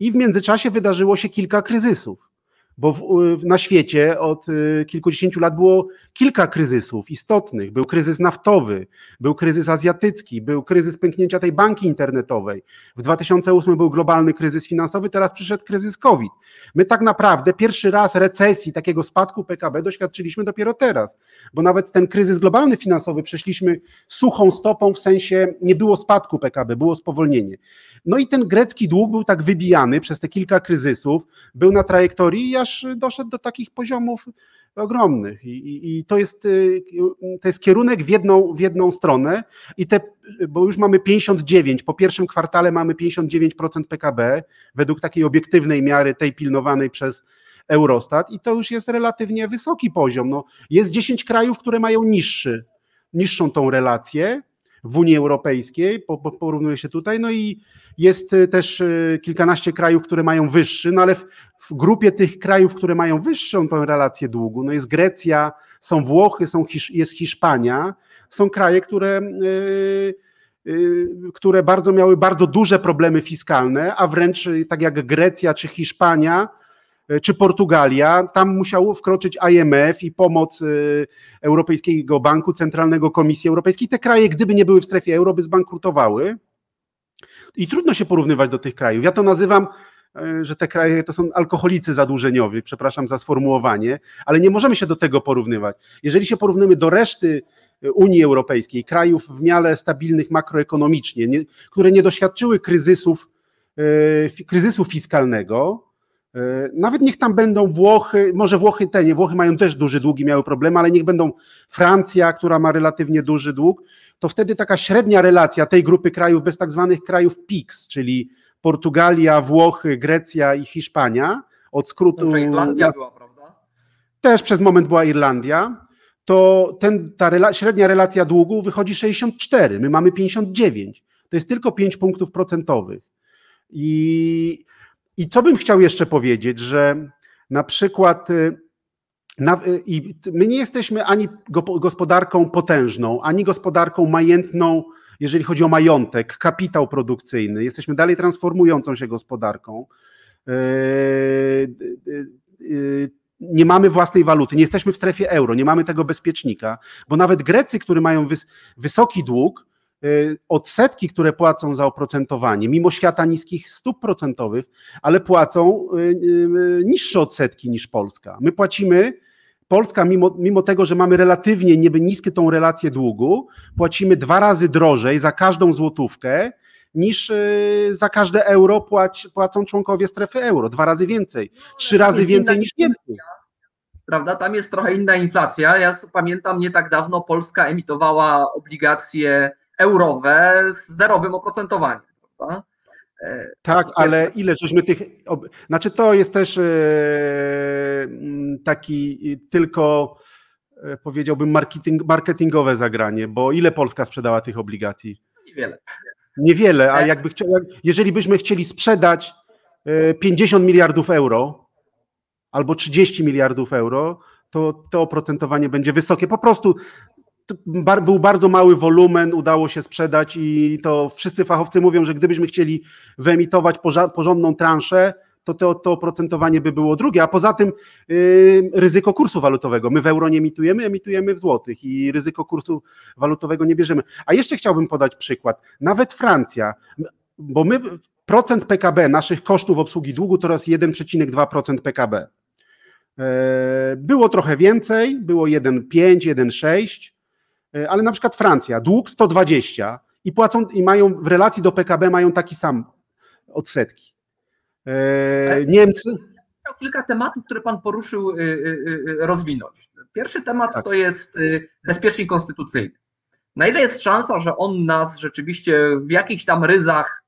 I w międzyczasie wydarzyło się kilka kryzysów bo w, na świecie od y, kilkudziesięciu lat było kilka kryzysów istotnych. Był kryzys naftowy, był kryzys azjatycki, był kryzys pęknięcia tej banki internetowej. W 2008 był globalny kryzys finansowy, teraz przyszedł kryzys COVID. My tak naprawdę pierwszy raz recesji, takiego spadku PKB doświadczyliśmy dopiero teraz, bo nawet ten kryzys globalny finansowy przeszliśmy suchą stopą, w sensie nie było spadku PKB, było spowolnienie. No i ten grecki dług był tak wybijany przez te kilka kryzysów, był na trajektorii, aż doszedł do takich poziomów ogromnych. I, i, i to, jest, y, to jest kierunek w jedną, w jedną stronę, i te, bo już mamy 59, po pierwszym kwartale mamy 59% PKB, według takiej obiektywnej miary, tej pilnowanej przez Eurostat, i to już jest relatywnie wysoki poziom. No, jest 10 krajów, które mają niższy, niższą tą relację w Unii Europejskiej, porównuje się tutaj, no i jest y, też y, kilkanaście krajów, które mają wyższy, no ale w, w grupie tych krajów, które mają wyższą tą relację długu, no jest Grecja, są Włochy, są, jest Hiszpania, są kraje, które, yy, yy, które bardzo miały bardzo duże problemy fiskalne, a wręcz y, tak jak Grecja czy Hiszpania, czy Portugalia, tam musiało wkroczyć IMF i pomoc Europejskiego Banku Centralnego Komisji Europejskiej. Te kraje, gdyby nie były w strefie euro, by zbankrutowały. I trudno się porównywać do tych krajów. Ja to nazywam, e, że te kraje to są alkoholicy zadłużeniowi, przepraszam za sformułowanie, ale nie możemy się do tego porównywać. Jeżeli się porównamy do reszty Unii Europejskiej, krajów w miarę stabilnych makroekonomicznie, nie, które nie doświadczyły kryzysów, kryzysu fiskalnego, nawet niech tam będą Włochy, może Włochy te nie, Włochy mają też duży dług i miały problemy, ale niech będą Francja, która ma relatywnie duży dług, to wtedy taka średnia relacja tej grupy krajów bez tak zwanych krajów PIX, czyli Portugalia, Włochy, Grecja i Hiszpania, od skrótu. Irlandia nas, była, prawda? Też przez moment była Irlandia. To ten, ta rela, średnia relacja długu wychodzi 64, my mamy 59. To jest tylko 5 punktów procentowych. I, I co bym chciał jeszcze powiedzieć, że na przykład y, na, y, i my nie jesteśmy ani gospodarką potężną, ani gospodarką majętną, jeżeli chodzi o majątek, kapitał produkcyjny. Jesteśmy dalej transformującą się gospodarką. Yy, nie mamy własnej waluty, nie jesteśmy w strefie euro, nie mamy tego bezpiecznika, bo nawet Grecy, którzy mają wys wysoki dług, odsetki, które płacą za oprocentowanie, mimo świata niskich stóp procentowych, ale płacą niższe odsetki niż Polska. My płacimy Polska, mimo, mimo tego, że mamy relatywnie niby niskie tą relację długu, płacimy dwa razy drożej za każdą złotówkę niż y, za każde euro płać, płacą członkowie strefy euro. Dwa razy więcej, trzy razy więcej niż Niemcy. Prawda, tam jest trochę inna inflacja. Ja pamiętam, nie tak dawno Polska emitowała obligacje eurowe z zerowym oprocentowaniem. Prawda? E, tak, ale ile żeśmy tych. Znaczy, to jest też e, taki tylko e, powiedziałbym marketing, marketingowe zagranie, bo ile Polska sprzedała tych obligacji? Niewiele. Niewiele, a jakby chciał, jeżeli byśmy chcieli sprzedać 50 miliardów euro albo 30 miliardów euro, to to oprocentowanie będzie wysokie. Po prostu był bardzo mały wolumen, udało się sprzedać i to wszyscy fachowcy mówią, że gdybyśmy chcieli wyemitować porządną transzę, to to, to oprocentowanie by było drugie, a poza tym yy, ryzyko kursu walutowego. My w euro nie emitujemy, emitujemy w złotych i ryzyko kursu walutowego nie bierzemy. A jeszcze chciałbym podać przykład. Nawet Francja, bo my procent PKB naszych kosztów obsługi długu to jest 1,2% PKB. Było trochę więcej, było 1,5, 1,6 E, ale na przykład Francja, dług 120 i płacą i mają w relacji do PKB mają taki sam odsetki. E, Niemcy. Chciał kilka tematów, które Pan poruszył, y, y, y, rozwinąć. Pierwszy temat tak. to jest bezpiecznik konstytucyjny. Na ile jest szansa, że on nas rzeczywiście w jakichś tam ryzach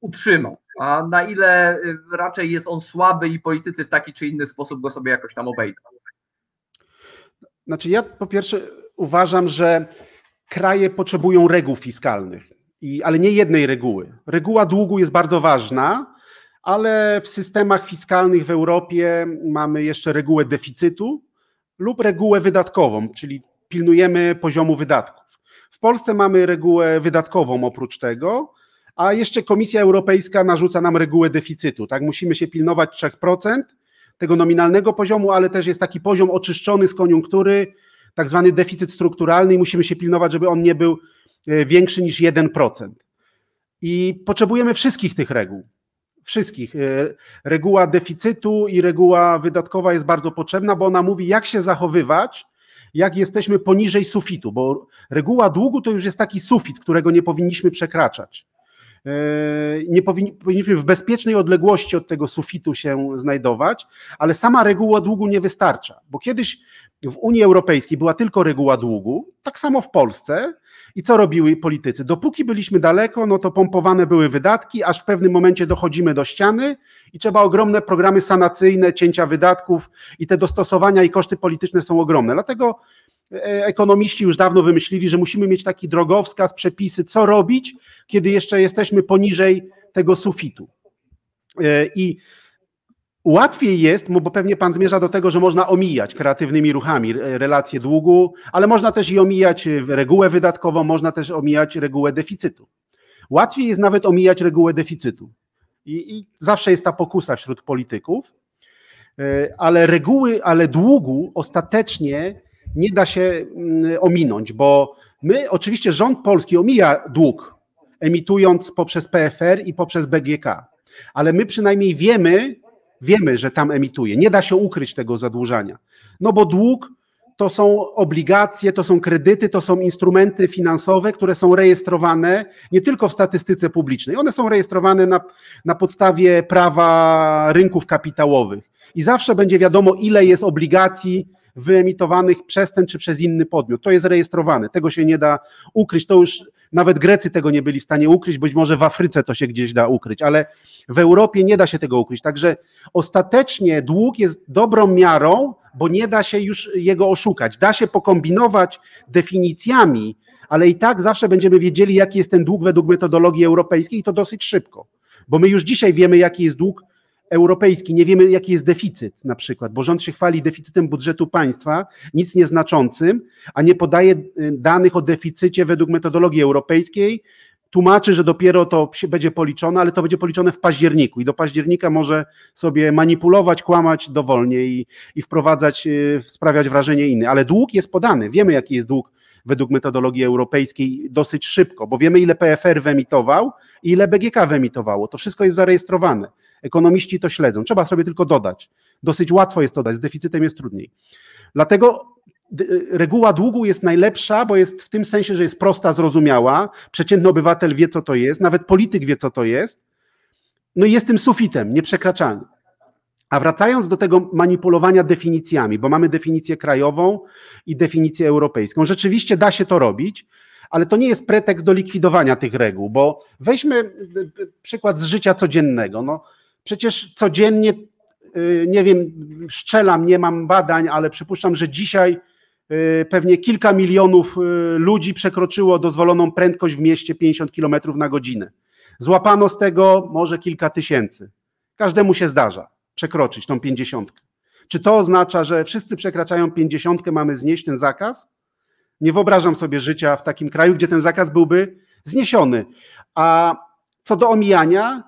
utrzyma, a na ile raczej jest on słaby i politycy w taki czy inny sposób go sobie jakoś tam obejdą? Znaczy ja po pierwsze uważam, że kraje potrzebują reguł fiskalnych, i, ale nie jednej reguły. Reguła długu jest bardzo ważna, ale w systemach fiskalnych w Europie mamy jeszcze regułę deficytu lub regułę wydatkową, czyli pilnujemy poziomu wydatków. W Polsce mamy regułę wydatkową oprócz tego, a jeszcze Komisja Europejska narzuca nam regułę deficytu. Tak, musimy się pilnować 3% tego nominalnego poziomu, ale też jest taki poziom oczyszczony z koniunktury, tak zwany deficyt strukturalny i musimy się pilnować, żeby on nie był e, większy niż 1%. I potrzebujemy wszystkich tych reguł. Wszystkich. E, reguła deficytu i reguła wydatkowa jest bardzo potrzebna, bo ona mówi, jak się zachowywać, jak jesteśmy poniżej sufitu, bo reguła długu to już jest taki sufit, którego nie powinniśmy przekraczać. E, nie powinniśmy w bezpiecznej odległości od tego sufitu się znajdować, ale sama reguła długu nie wystarcza, bo kiedyś w Unii Europejskiej była tylko reguła długu, tak samo w Polsce. I co robiły politycy? Dopóki byliśmy daleko, no to pompowane były wydatki, aż w pewnym momencie dochodzimy do ściany i trzeba ogromne programy sanacyjne, cięcia wydatków i te dostosowania i koszty polityczne są ogromne. Dlatego e, ekonomiści już dawno wymyślili, że musimy mieć taki drogowskaz, przepisy, co robić, kiedy jeszcze jesteśmy poniżej tego sufitu. E, I Łatwiej jest, bo pewnie pan zmierza do tego, że można omijać kreatywnymi ruchami relacje długu, ale można też i omijać regułę wydatkową, można też omijać regułę deficytu. Łatwiej jest nawet omijać regułę deficytu. I, i zawsze jest ta pokusa wśród polityków, e, ale reguły, ale długu ostatecznie nie da się mm, ominąć, bo my, oczywiście rząd polski omija dług, emitując poprzez PFR i poprzez BGK, ale my przynajmniej wiemy, Wiemy, że tam emituje. Nie da się ukryć tego zadłużania. No bo dług to są obligacje, to są kredyty, to są instrumenty finansowe, które są rejestrowane nie tylko w statystyce publicznej, one są rejestrowane na, na podstawie prawa rynków kapitałowych. I zawsze będzie wiadomo, ile jest obligacji wyemitowanych przez ten czy przez inny podmiot. To jest rejestrowane, tego się nie da ukryć. To już nawet Grecy tego nie byli w stanie ukryć, być może w Afryce to się gdzieś da ukryć, ale w Europie nie da się tego ukryć. Także ostatecznie dług jest dobrą miarą, bo nie da się już jego oszukać. Da się pokombinować definicjami, ale i tak zawsze będziemy wiedzieli, jaki jest ten dług według metodologii europejskiej i to dosyć szybko. Bo my już dzisiaj wiemy, jaki jest dług europejski, nie wiemy, jaki jest deficyt na przykład, bo rząd się chwali deficytem budżetu państwa, nic nieznaczącym, a nie podaje y, danych o deficycie według metodologii europejskiej, tłumaczy, że dopiero to będzie policzone, ale to będzie policzone w październiku i do października może sobie manipulować, kłamać dowolnie i, i wprowadzać, y, sprawiać wrażenie inne. Ale dług jest podany, wiemy jaki jest dług według metodologii europejskiej dosyć szybko, bo wiemy ile PFR wyemitował i ile BGK wyemitowało. To wszystko jest zarejestrowane. Ekonomiści to śledzą. Trzeba sobie tylko dodać. Dosyć łatwo jest to dać, z deficytem jest trudniej. Dlatego reguła długu jest najlepsza, bo jest w tym sensie, że jest prosta, zrozumiała. Przeciętny obywatel wie, co to jest, nawet polityk wie, co to jest. No i jest tym sufitem, nieprzekraczalny. A wracając do tego manipulowania definicjami, bo mamy definicję krajową i definicję europejską, rzeczywiście da się to robić, ale to nie jest pretekst do likwidowania tych reguł, bo weźmy przykład z życia codziennego. No, przecież codziennie, y, nie wiem, szczelam, nie mam badań, ale przypuszczam, że dzisiaj y, pewnie kilka milionów y, ludzi przekroczyło dozwoloną prędkość w mieście 50 km na godzinę. Złapano z tego może kilka tysięcy. Każdemu się zdarza przekroczyć tą pięćdziesiątkę. Czy to oznacza, że wszyscy przekraczają pięćdziesiątkę, mamy znieść ten zakaz? Nie wyobrażam sobie życia w takim kraju, gdzie ten zakaz byłby zniesiony. A co do omijania,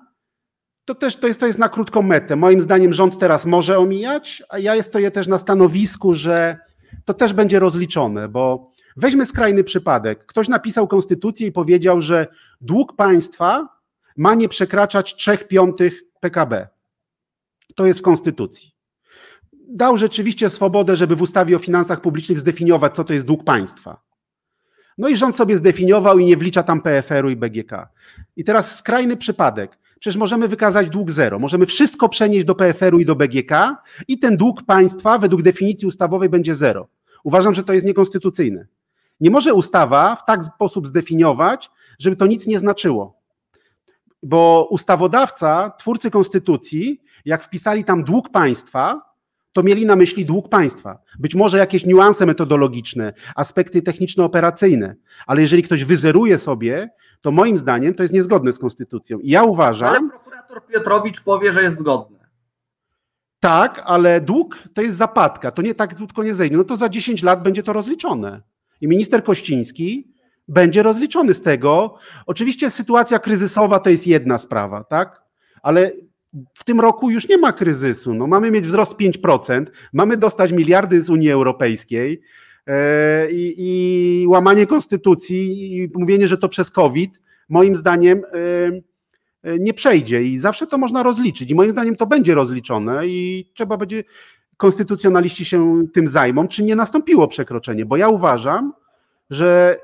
to też to jest, to jest na krótką metę. Moim zdaniem rząd teraz może omijać, a ja stoję też na stanowisku, że to też będzie rozliczone, bo weźmy skrajny przypadek. Ktoś napisał konstytucję i powiedział, że dług państwa ma nie przekraczać 3 piątych PKB. To jest w konstytucji. Dał rzeczywiście swobodę, żeby w ustawie o finansach publicznych zdefiniować, co to jest dług państwa. No i rząd sobie zdefiniował i nie wlicza tam PFR-u i BGK. I teraz skrajny przypadek. Przecież możemy wykazać dług zero. Możemy wszystko przenieść do PFR-u i do BGK i ten dług państwa według definicji ustawowej będzie zero. Uważam, że to jest niekonstytucyjne. Nie może ustawa w tak sposób zdefiniować, żeby to nic nie znaczyło. Bo ustawodawca, twórcy konstytucji, jak wpisali tam dług państwa, to mieli na myśli dług państwa. Być może jakieś niuanse metodologiczne, aspekty techniczno-operacyjne, ale jeżeli ktoś wyzeruje sobie, to moim zdaniem to jest niezgodne z konstytucją. I ja uważam. Ale prokurator Piotrowicz powie, że jest zgodne. Tak, ale dług to jest zapadka, to nie tak krótko nie zejdzie. No to za 10 lat będzie to rozliczone. I minister Kościński będzie rozliczony z tego. Oczywiście sytuacja kryzysowa to jest jedna sprawa, tak? Ale w tym roku już nie ma kryzysu. No, mamy mieć wzrost 5%, mamy dostać miliardy z Unii Europejskiej i, i łamanie konstytucji i mówienie, że to przez COVID, moim zdaniem e, e, nie przejdzie i zawsze to można rozliczyć i moim zdaniem to będzie rozliczone i trzeba będzie, konstytucjonaliści się tym zajmą, czy nie nastąpiło przekroczenie, bo ja uważam, że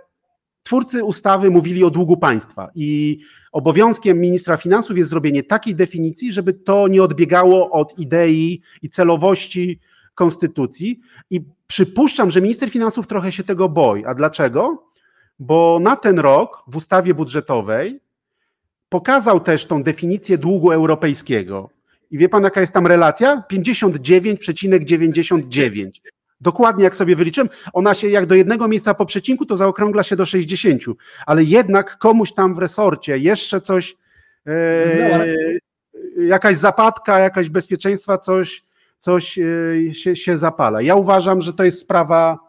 twórcy ustawy mówili o długu państwa i obowiązkiem ministra finansów jest zrobienie takiej definicji, żeby to nie odbiegało od idei i celowości konstytucji. I przypuszczam, że minister finansów trochę się tego boi. A dlaczego? Bo na ten rok w ustawie budżetowej pokazał też tą definicję długu europejskiego. I wie pan, jaka jest tam relacja? 59,99. Dokładnie jak sobie wyliczyłem, ona się jak do jednego miejsca po przecinku, to zaokrągla się do 60, ale jednak komuś tam w resorcie jeszcze coś, e, jakaś zapadka, jakaś bezpieczeństwa, coś, coś e, się, się zapala. Ja uważam, że to jest sprawa,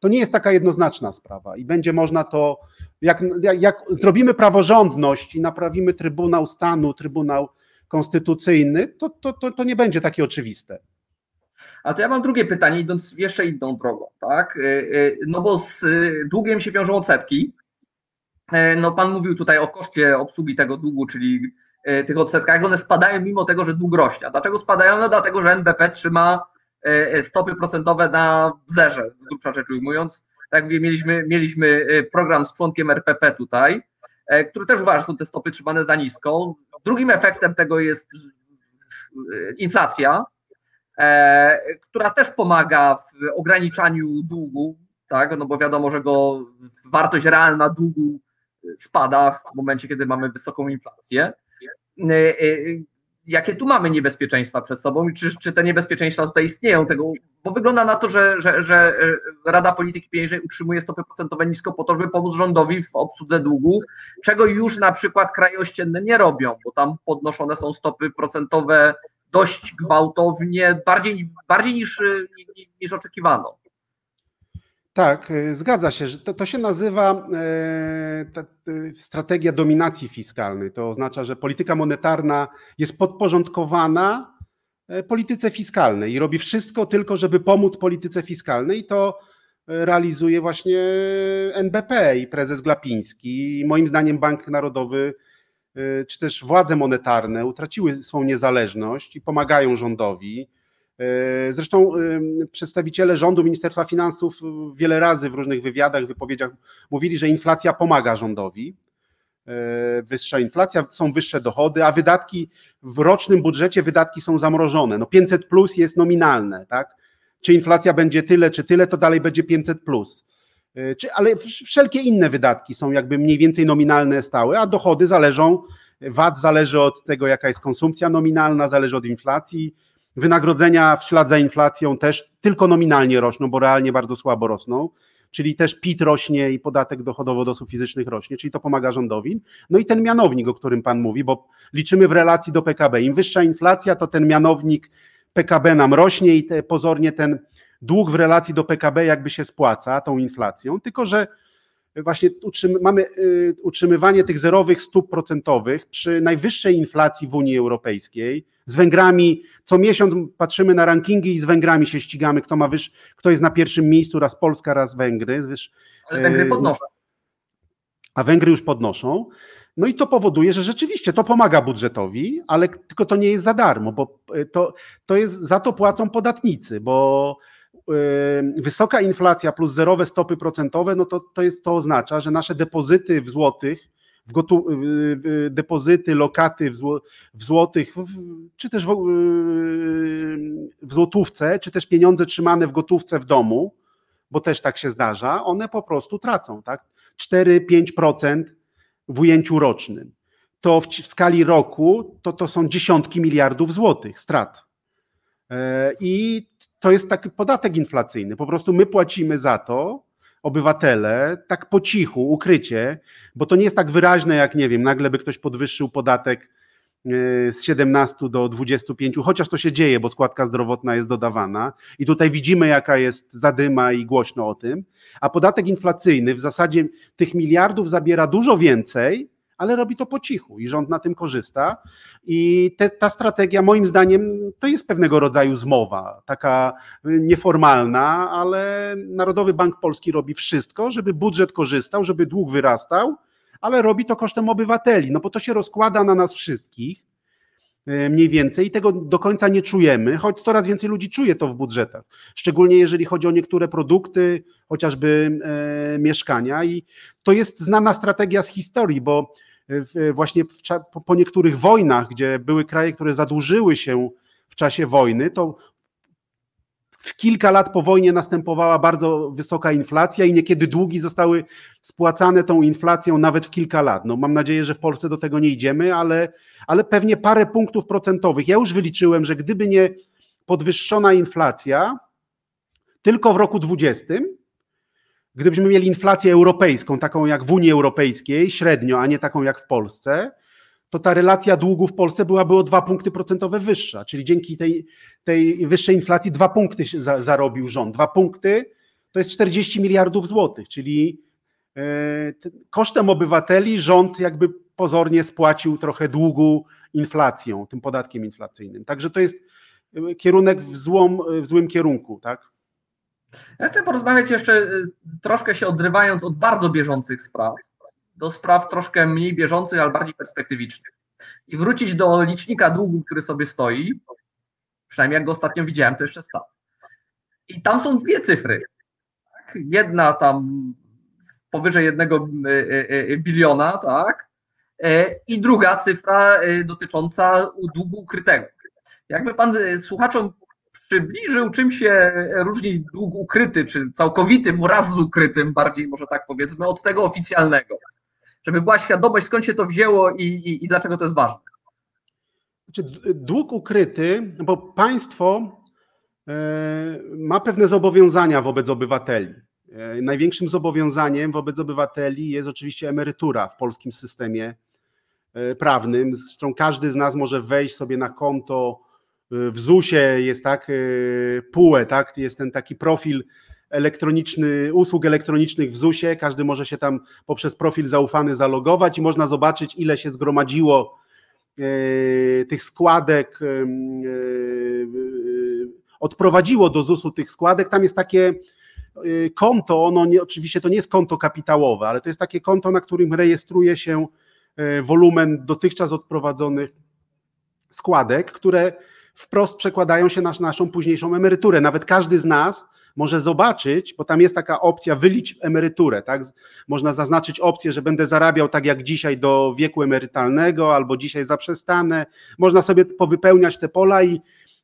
to nie jest taka jednoznaczna sprawa i będzie można to, jak, jak, jak zrobimy praworządność i naprawimy Trybunał Stanu, Trybunał Konstytucyjny, to, to, to, to nie będzie takie oczywiste. A to ja mam drugie pytanie, idąc jeszcze inną drogą, tak? Y, y, no bo z długiem się wiążą odsetki. No pan mówił tutaj o koszcie obsługi tego długu, czyli tych odsetkach, one spadają mimo tego, że dług rośnie. Dlaczego spadają? No dlatego, że NBP trzyma e, stopy procentowe na zerze, z grubsza rzecz ujmując. Tak mówię, mieliśmy, mieliśmy program z członkiem RPP tutaj, który też uważa, że są te stopy trzymane za nisko. Drugim efektem tego jest inflacja, która też pomaga w ograniczaniu długu, tak? no bo wiadomo, że go wartość realna długu spada w momencie, kiedy mamy wysoką inflację. E, e, jakie tu mamy niebezpieczeństwa przed sobą i czy, czy te niebezpieczeństwa tutaj istnieją? Tego, bo wygląda na to, że, że, że e, Rada Polityki Pieniężnej utrzymuje stopy procentowe nisko po to, żeby pomóc rządowi w obsłudze długu, czego już na przykład kraje ościenne nie robią, bo tam podnoszone są stopy procentowe dość gwałtownie, bardziej, bardziej niż, niż oczekiwano. Tak, e, zgadza się, że to, to się nazywa e, ta, e, strategia dominacji fiskalnej. To oznacza, że polityka monetarna jest podporządkowana polityce fiskalnej i robi wszystko tylko, żeby pomóc polityce fiskalnej. I to realizuje właśnie NBP i prezes Glapiński. I moim zdaniem Bank Narodowy czy też władze monetarne utraciły swoją niezależność i pomagają rządowi E, zresztą przedstawiciele rządu, Ministerstwa Finansów wiele razy w różnych wywiadach, wypowiedziach mówili, że inflacja pomaga rządowi. E, wyższa inflacja, są wyższe dochody, a wydatki w rocznym budżecie wydatki są zamrożone. No 500 plus jest nominalne, tak? Czy inflacja będzie tyle, czy tyle, to dalej będzie 500 plus. E, czy, ale wszelkie inne wydatki są jakby mniej więcej nominalne, stałe, a dochody zależą, VAT zależy od tego, jaka jest konsumpcja nominalna, zależy od inflacji, Wynagrodzenia w ślad za inflacją też tylko nominalnie rosną, bo realnie bardzo słabo rosną, czyli też PIT rośnie i podatek dochodowo od osób fizycznych rośnie, czyli to pomaga rządowi. No i ten mianownik, o którym Pan mówi, bo liczymy w relacji do PKB. Im wyższa inflacja, to ten mianownik PKB nam rośnie i te, pozornie ten dług w relacji do PKB jakby się spłaca tą inflacją, tylko że właśnie utrzymy, mamy y, utrzymywanie tych zerowych stóp procentowych przy najwyższej inflacji w Unii Europejskiej, z Węgrami co miesiąc patrzymy na rankingi i z Węgrami się ścigamy, kto ma wyż, kto jest na pierwszym miejscu, raz Polska, raz Węgry. Wiesz, Ale Węgry e, podnoszą. A Węgry już podnoszą. No i to powoduje, że rzeczywiście to pomaga budżetowi, ale tylko to nie jest za darmo, bo e, to, to jest, za to płacą podatnicy, bo e, wysoka inflacja plus zerowe stopy procentowe, no to, to, jest, to oznacza, że nasze depozyty w złotych w, gotu, depozyty, lokaty w, zło, w złotych, w, czy też w, w złotówce, czy też pieniądze trzymane w gotówce w domu, bo też tak się zdarza, one po prostu tracą, tak? 4-5% w ujęciu rocznym. To w, w skali roku to, to są dziesiątki miliardów złotych strat. E, I to jest taki podatek inflacyjny. Po prostu my płacimy za to, obywatele tak po cichu, ukrycie, bo to nie jest tak wyraźne, jak nie wiem, nagle by ktoś podwyższył podatek e, z 17 do 25, chociaż to się dzieje, bo składka zdrowotna jest dodawana. I tutaj widzimy, jaka jest zadyma i głośno o tym, a podatek inflacyjny w zasadzie tych miliardów zabiera dużo więcej, ale robi to po cichu i rząd na tym korzysta. I te, ta strategia, moim zdaniem, to jest pewnego rodzaju zmowa, taka nieformalna, ale Narodowy Bank Polski robi wszystko, żeby budżet korzystał, żeby dług wyrastał, ale robi to kosztem obywateli, no bo to się rozkłada na nas wszystkich mniej więcej. I tego do końca nie czujemy, choć coraz więcej ludzi czuje to w budżetach, szczególnie jeżeli chodzi o niektóre produkty, chociażby e, mieszkania. I to jest znana strategia z historii, bo właśnie po, po niektórych wojnach, gdzie były kraje, które zadłużyły się w czasie wojny, to w kilka lat po wojnie następowała bardzo wysoka inflacja i niekiedy długi zostały spłacane tą inflacją nawet w kilka lat. No, mam nadzieję, że w Polsce do tego nie idziemy, ale, ale pewnie parę punktów procentowych. Ja już wyliczyłem, że gdyby nie podwyższona inflacja, tylko w roku 2020 Gdybyśmy mieli inflację europejską, taką jak w Unii Europejskiej, średnio, a nie taką jak w Polsce, to ta relacja długu w Polsce byłaby o dwa punkty procentowe wyższa. Czyli dzięki tej, tej wyższej inflacji dwa punkty za, zarobił rząd. Dwa punkty to jest 40 miliardów złotych, czyli e, kosztem obywateli rząd jakby pozornie spłacił trochę długu inflacją, tym podatkiem inflacyjnym. Także to jest e, kierunek w, złom, w złym kierunku, tak? Ja chcę porozmawiać jeszcze troszkę się odrywając od bardzo bieżących spraw do spraw troszkę mniej bieżących, ale bardziej perspektywicznych. I wrócić do licznika długu, który sobie stoi, przynajmniej jak go ostatnio widziałem, to jeszcze stał. I tam są dwie cyfry. Tak? Jedna tam powyżej jednego biliona, tak? I druga cyfra dotycząca długu ukrytego. Jakby pan słuchaczom przybliżył, czym się różni dług ukryty, czy całkowity wraz z ukrytym, bardziej może tak powiedzmy, od tego oficjalnego. Żeby była świadomość, skąd się to wzięło i, i, i dlaczego to jest ważne. Dług ukryty, bo państwo e, ma pewne zobowiązania wobec obywateli. E, największym zobowiązaniem wobec obywateli jest oczywiście emerytura w polskim systemie e, prawnym. Zresztą każdy z nas może wejść sobie na konto w ZUS-ie, jest tak, PUE, tak, jest ten taki profil elektroniczny, usług elektronicznych w ZUS-ie. Każdy może się tam poprzez profil zaufany zalogować i można zobaczyć, ile się zgromadziło tych składek, e, e, odprowadziło do ZUS-u tych składek, tam jest takie konto, ono nie, oczywiście to nie jest konto kapitałowe, ale to jest takie konto, na którym rejestruje się wolumen dotychczas odprowadzonych składek, które wprost przekładają się na naszą późniejszą emeryturę. Nawet każdy z nas może zobaczyć, bo tam jest taka opcja wylicz emeryturę, tak? Można zaznaczyć opcję, że będę zarabiał tak jak dzisiaj do wieku emerytalnego, albo dzisiaj zaprzestanę. Można sobie powypełniać te pola i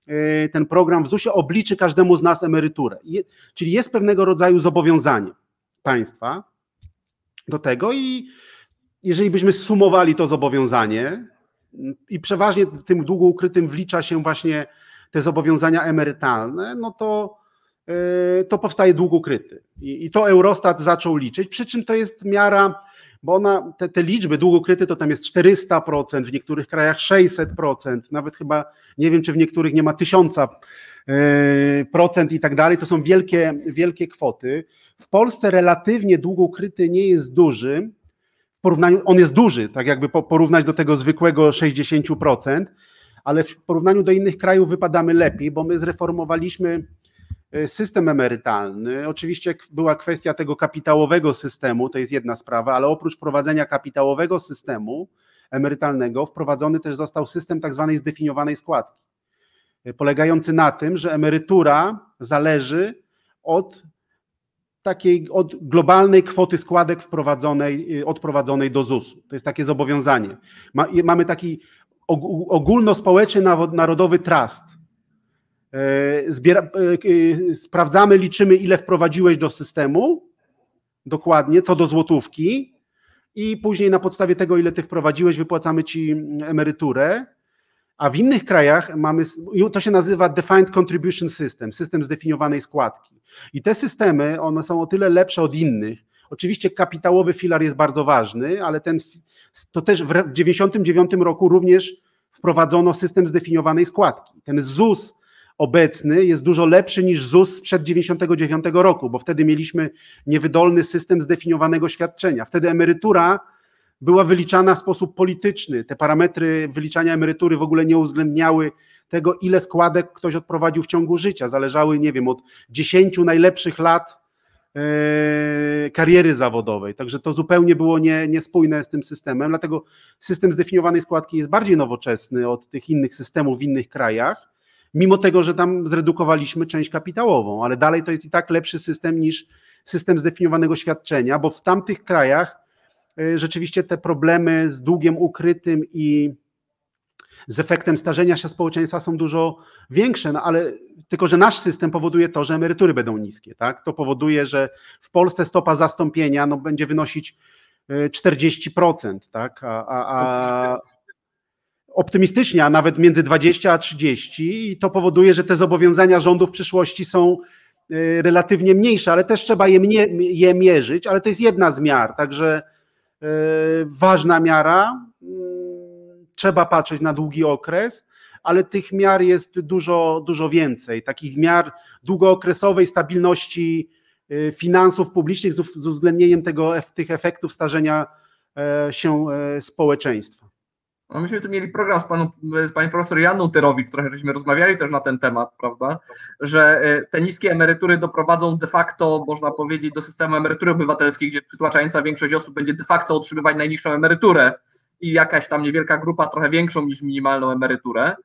e, ten program w ZUS-ie obliczy każdemu z nas emeryturę. Czyli jest pewnego rodzaju zobowiązanie państwa do tego i jeżeli byśmy sumowali to zobowiązanie i przeważnie tym długo ukrytym wlicza się właśnie te zobowiązania emerytalne, no to Y, to powstaje dług ukryty. I, to Eurostat zaczął liczyć, przy czym to jest miara, bo ona, te, te liczby dług ukryty to tam jest 400%, w niektórych krajach 600%, nawet chyba nie wiem, czy w niektórych nie ma 1000% y, procent i tak dalej. To są wielkie, wielkie kwoty. W Polsce relatywnie dług ukryty nie jest duży. W porównaniu, on jest duży, tak jakby porównać do tego zwykłego 60%, ale w porównaniu do innych krajów wypadamy lepiej, bo my zreformowaliśmy system emerytalny. Oczywiście była kwestia tego kapitałowego systemu, to jest jedna sprawa, ale oprócz prowadzenia kapitałowego systemu emerytalnego, wprowadzony też został system tak zwanej zdefiniowanej składki, y, polegający na tym, że emerytura zależy od takiej od globalnej kwoty składek wprowadzonej, y, odprowadzonej do ZUS-u. To jest takie zobowiązanie. mamy taki ogólnospołeczny narodowy trust, zbiera, e, e, sprawdzamy, liczymy, ile wprowadziłeś do systemu, dokładnie, co do złotówki, i później na podstawie tego, ile ty wprowadziłeś, wypłacamy ci emeryturę. A w innych krajach mamy, to się nazywa Defined Contribution System, system zdefiniowanej składki. I te systemy, one są o tyle lepsze od innych. Oczywiście kapitałowy filar jest bardzo ważny, ale ten, to też w 1999 roku również wprowadzono system zdefiniowanej składki. Ten ZUS obecny jest dużo lepszy niż ZUS sprzed 99 roku, bo wtedy mieliśmy niewydolny system zdefiniowanego świadczenia. Wtedy emerytura była wyliczana w sposób polityczny. Te parametry wyliczania emerytury w ogóle nie uwzględniały tego, ile składek ktoś odprowadził w ciągu życia. Zależały, nie wiem, od 10 najlepszych lat e, kariery zawodowej. Także to zupełnie było nie, niespójne z tym systemem. Dlatego system zdefiniowanej składki jest bardziej nowoczesny od tych innych systemów w innych krajach mimo tego, że tam zredukowaliśmy część kapitałową, ale dalej to jest i tak lepszy system niż system zdefiniowanego świadczenia, bo w tamtych krajach y, rzeczywiście te problemy z długiem ukrytym i z efektem starzenia się społeczeństwa są dużo większe, no ale tylko, że nasz system powoduje to, że emerytury będą niskie. Tak? To powoduje, że w Polsce stopa zastąpienia no, będzie wynosić 40%, y, tak? a, a, a optymistycznie, a nawet między 20 a 30 i to powoduje, że te zobowiązania rządu w przyszłości są y, relatywnie mniejsze, ale też trzeba je, je mierzyć, ale to jest jedna z miar, także y, ważna miara, mm, trzeba patrzeć na długi okres, ale tych miar jest dużo, dużo więcej, takich miar długookresowej stabilności y, finansów publicznych z uwzględnieniem tego, tych efektów starzenia e, się e, społeczeństwa. No myśmy tu mieli program z, panu, z panią profesor Janną Tyrowicz, trochę żeśmy rozmawiali też na ten temat, prawda, że e, te niskie emerytury doprowadzą de facto, można powiedzieć, do systemu emerytury obywatelskiej, gdzie przytłaczająca większość osób będzie de facto otrzymywać najniższą emeryturę i jakaś tam niewielka grupa trochę większą niż minimalną emeryturę.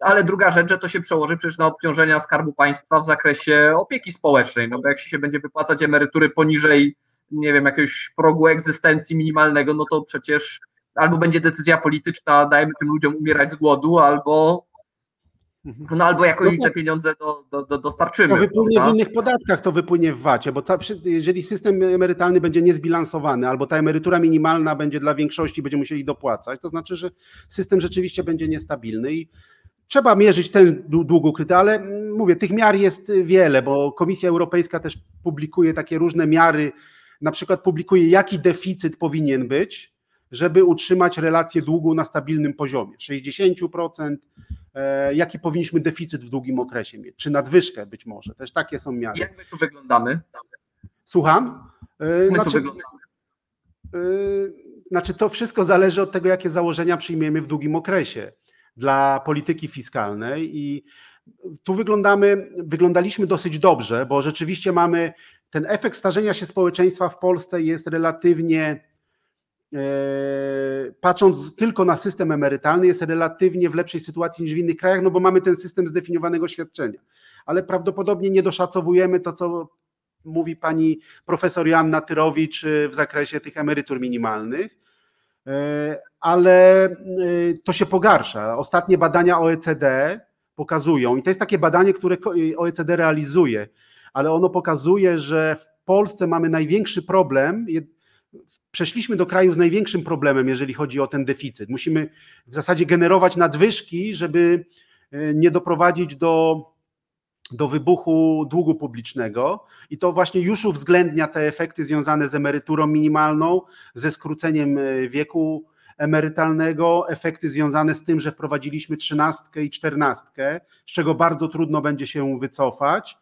ale druga rzecz, że to się przełoży przecież na obciążenia Skarbu Państwa w zakresie opieki społecznej, no bo jak się będzie wypłacać emerytury poniżej, nie wiem, jakiegoś progu egzystencji minimalnego, no to przecież albo będzie decyzja polityczna, dajmy tym ludziom umierać z głodu, albo no albo jakoś No te pieniądze do, do, do, dostarczymy. To wypłynie prawda? w innych podatkach, to wypłynie w VAT-ie, bo ca- jeżeli system emerytalny będzie niezbilansowany, albo ta emerytura minimalna będzie dla większości, będzie musieli dopłacać, to znaczy, że system rzeczywiście będzie niestabilny i trzeba mierzyć ten dłu- dług ukryty, ale mówię, tych miar jest wiele, bo Komisja Europejska też publikuje takie różne miary, na przykład publikuje, jaki deficyt powinien być, żeby utrzymać relację długu na stabilnym poziomie, 60%, e, jaki powinniśmy deficyt w długim okresie mieć, czy nadwyżkę być może, też takie są miary. Jak my tu wyglądamy? Słucham? E, My tu Znaczy, wyglądamy. e, znaczy to wszystko zależy od tego, jakie założenia przyjmiemy w długim okresie dla polityki fiskalnej i tu wyglądamy, wyglądaliśmy dosyć dobrze, bo rzeczywiście mamy ten efekt starzenia się społeczeństwa w Polsce jest relatywnie patrząc tylko na system emerytalny, jest relatywnie w lepszej sytuacji niż w innych krajach, no bo mamy ten system zdefiniowanego świadczenia. Ale prawdopodobnie nie doszacowujemy to, co mówi pani profesor Joanna Tyrowicz y, w zakresie tych emerytur minimalnych, Y, ale to się pogarsza. Ostatnie badania OECD pokazują, i to jest takie badanie, które OECD realizuje, ale ono pokazuje, że w Polsce mamy największy problem. Przeszliśmy do kraju z największym problemem, jeżeli chodzi o ten deficyt. Musimy w zasadzie generować nadwyżki, żeby y, nie doprowadzić do, do wybuchu długu publicznego. I to właśnie już uwzględnia te efekty związane z emeryturą minimalną, ze skróceniem y, wieku emerytalnego, efekty związane z tym, że wprowadziliśmy trzynastkę i czternastkę, z czego bardzo trudno będzie się wycofać,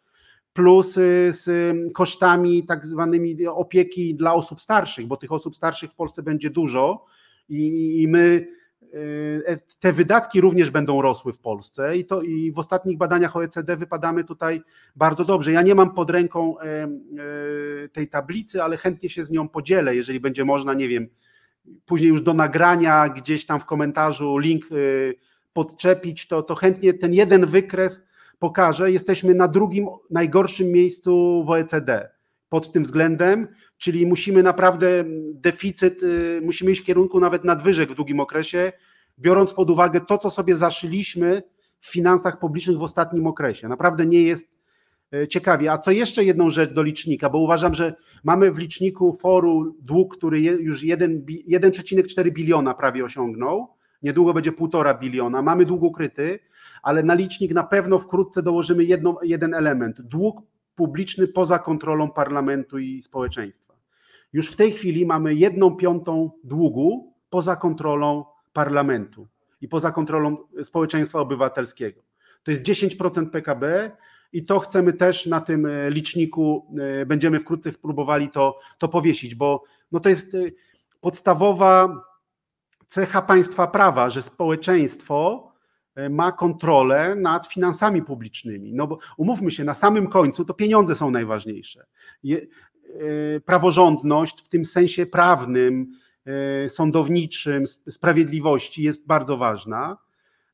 plus z kosztami tak zwanymi opieki dla osób starszych, bo tych osób starszych w Polsce będzie dużo i, my y, te wydatki również będą rosły w Polsce i to i w ostatnich badaniach OECD wypadamy tutaj bardzo dobrze. Ja nie mam pod ręką e, e, tej tablicy, ale chętnie się z nią podzielę, jeżeli będzie można, nie wiem, później już do nagrania gdzieś tam w komentarzu link y, podczepić, to, to chętnie ten jeden wykres pokażę. Jesteśmy na drugim najgorszym miejscu w OECD pod tym względem, czyli musimy naprawdę deficyt, y, musimy iść w kierunku nawet nadwyżek w długim okresie, biorąc pod uwagę to, co sobie zaszyliśmy w finansach publicznych w ostatnim okresie. Naprawdę nie jest e, ciekawie. A co jeszcze jedną rzecz do licznika, bo uważam, że mamy w liczniku foru dług, który już jeden bi- 1,4 biliona prawie osiągnął, niedługo będzie 1,5 biliona, mamy dług ukryty, ale na licznik na pewno wkrótce dołożymy jeden element, dług publiczny poza kontrolą parlamentu i społeczeństwa. Już w tej chwili mamy jedną piątą długu poza kontrolą parlamentu i poza kontrolą społeczeństwa obywatelskiego. To jest 10% PKB i to chcemy też na tym e, liczniku, e, będziemy wkrótce próbowali to, to powiesić, bo no to jest e, podstawowa cecha państwa prawa, że społeczeństwo ma kontrolę nad finansami publicznymi. No bo umówmy się, na samym końcu to pieniądze są najważniejsze. E, praworządność w tym sensie prawnym, e, sądowniczym, sp- sprawiedliwości jest bardzo ważna,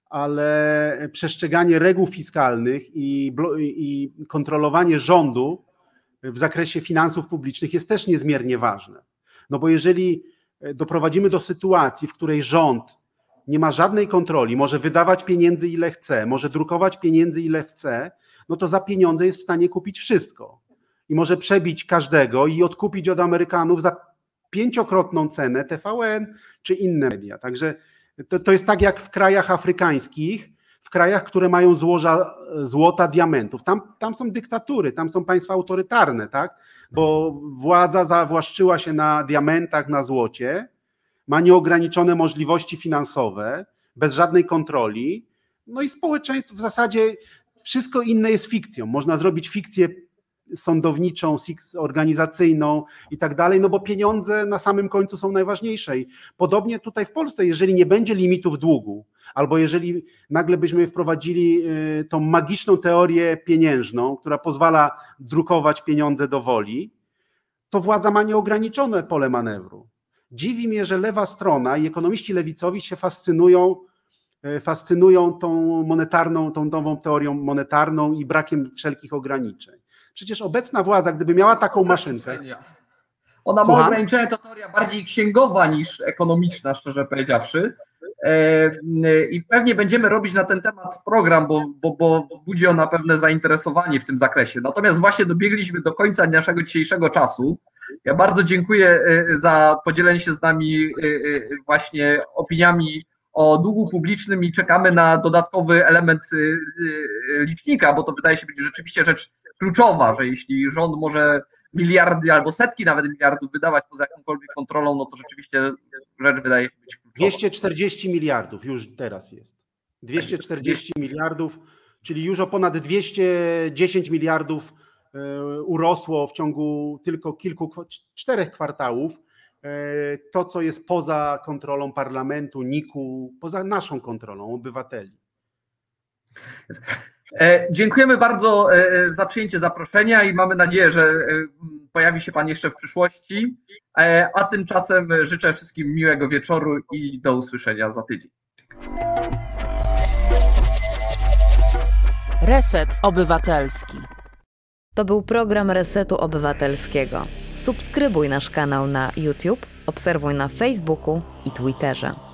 ale przestrzeganie reguł fiskalnych i, i kontrolowanie rządu w zakresie finansów publicznych jest też niezmiernie ważne. No bo jeżeli e, doprowadzimy do sytuacji, w której rząd nie ma żadnej kontroli, może wydawać pieniędzy ile chce, może drukować pieniędzy ile chce, no to za pieniądze jest w stanie kupić wszystko. I może przebić każdego i odkupić od Amerykanów za pięciokrotną cenę TVN czy inne media. Także to, to jest tak jak w krajach afrykańskich, w krajach, które mają złoża złota, diamentów. Tam, tam są dyktatury, tam są państwa autorytarne, tak? Bo władza zawłaszczyła się na diamentach, na złocie, ma nieograniczone możliwości finansowe, bez żadnej kontroli. No i społeczeństwo w zasadzie wszystko inne jest fikcją. Można zrobić fikcję sądowniczą, organizacyjną i tak dalej, no bo pieniądze na samym końcu są najważniejsze. I podobnie tutaj w Polsce, jeżeli nie będzie limitów długu, albo jeżeli nagle byśmy wprowadzili y, tą magiczną teorię pieniężną, która pozwala drukować pieniądze do woli, to władza ma nieograniczone pole manewru. Dziwi mnie, że lewa strona i ekonomiści lewicowi się fascynują e, fascynują tą monetarną, tą nową teorią monetarną i brakiem wszelkich ograniczeń. Przecież obecna władza, gdyby miała taką maszynkę. Ona ma ograniczenia, to teoria bardziej księgowa niż ekonomiczna, szczerze powiedziawszy. E, I pewnie będziemy robić na ten temat program, bo, bo, bo budzi ona pewne zainteresowanie w tym zakresie. Natomiast właśnie dobiegliśmy do końca naszego dzisiejszego czasu. Ja bardzo dziękuję e, za podzielenie się z nami e, właśnie opiniami o długu publicznym i czekamy na dodatkowy element licznika, bo to wydaje się być rzeczywiście rzecz kluczowa, że jeśli rząd może miliardy albo setki nawet miliardów wydawać poza jakąkolwiek kontrolą, no to rzeczywiście rzecz wydaje się być. 240 miliardów już teraz jest. 240 miliardów, czyli już o ponad 210 miliardów e, urosło w ciągu tylko kilku, czterech kwartałów e, to, co jest poza kontrolą parlamentu, NIK-u, poza naszą kontrolą obywateli. (laughs) E, Dziękujemy bardzo e, za przyjęcie zaproszenia i mamy nadzieję, że e, pojawi się Pan jeszcze w przyszłości. E, A tymczasem życzę wszystkim miłego wieczoru i do usłyszenia za tydzień. Reset Obywatelski. To był program Resetu Obywatelskiego. Subskrybuj nasz kanał na YouTube, obserwuj na Facebooku i Twitterze.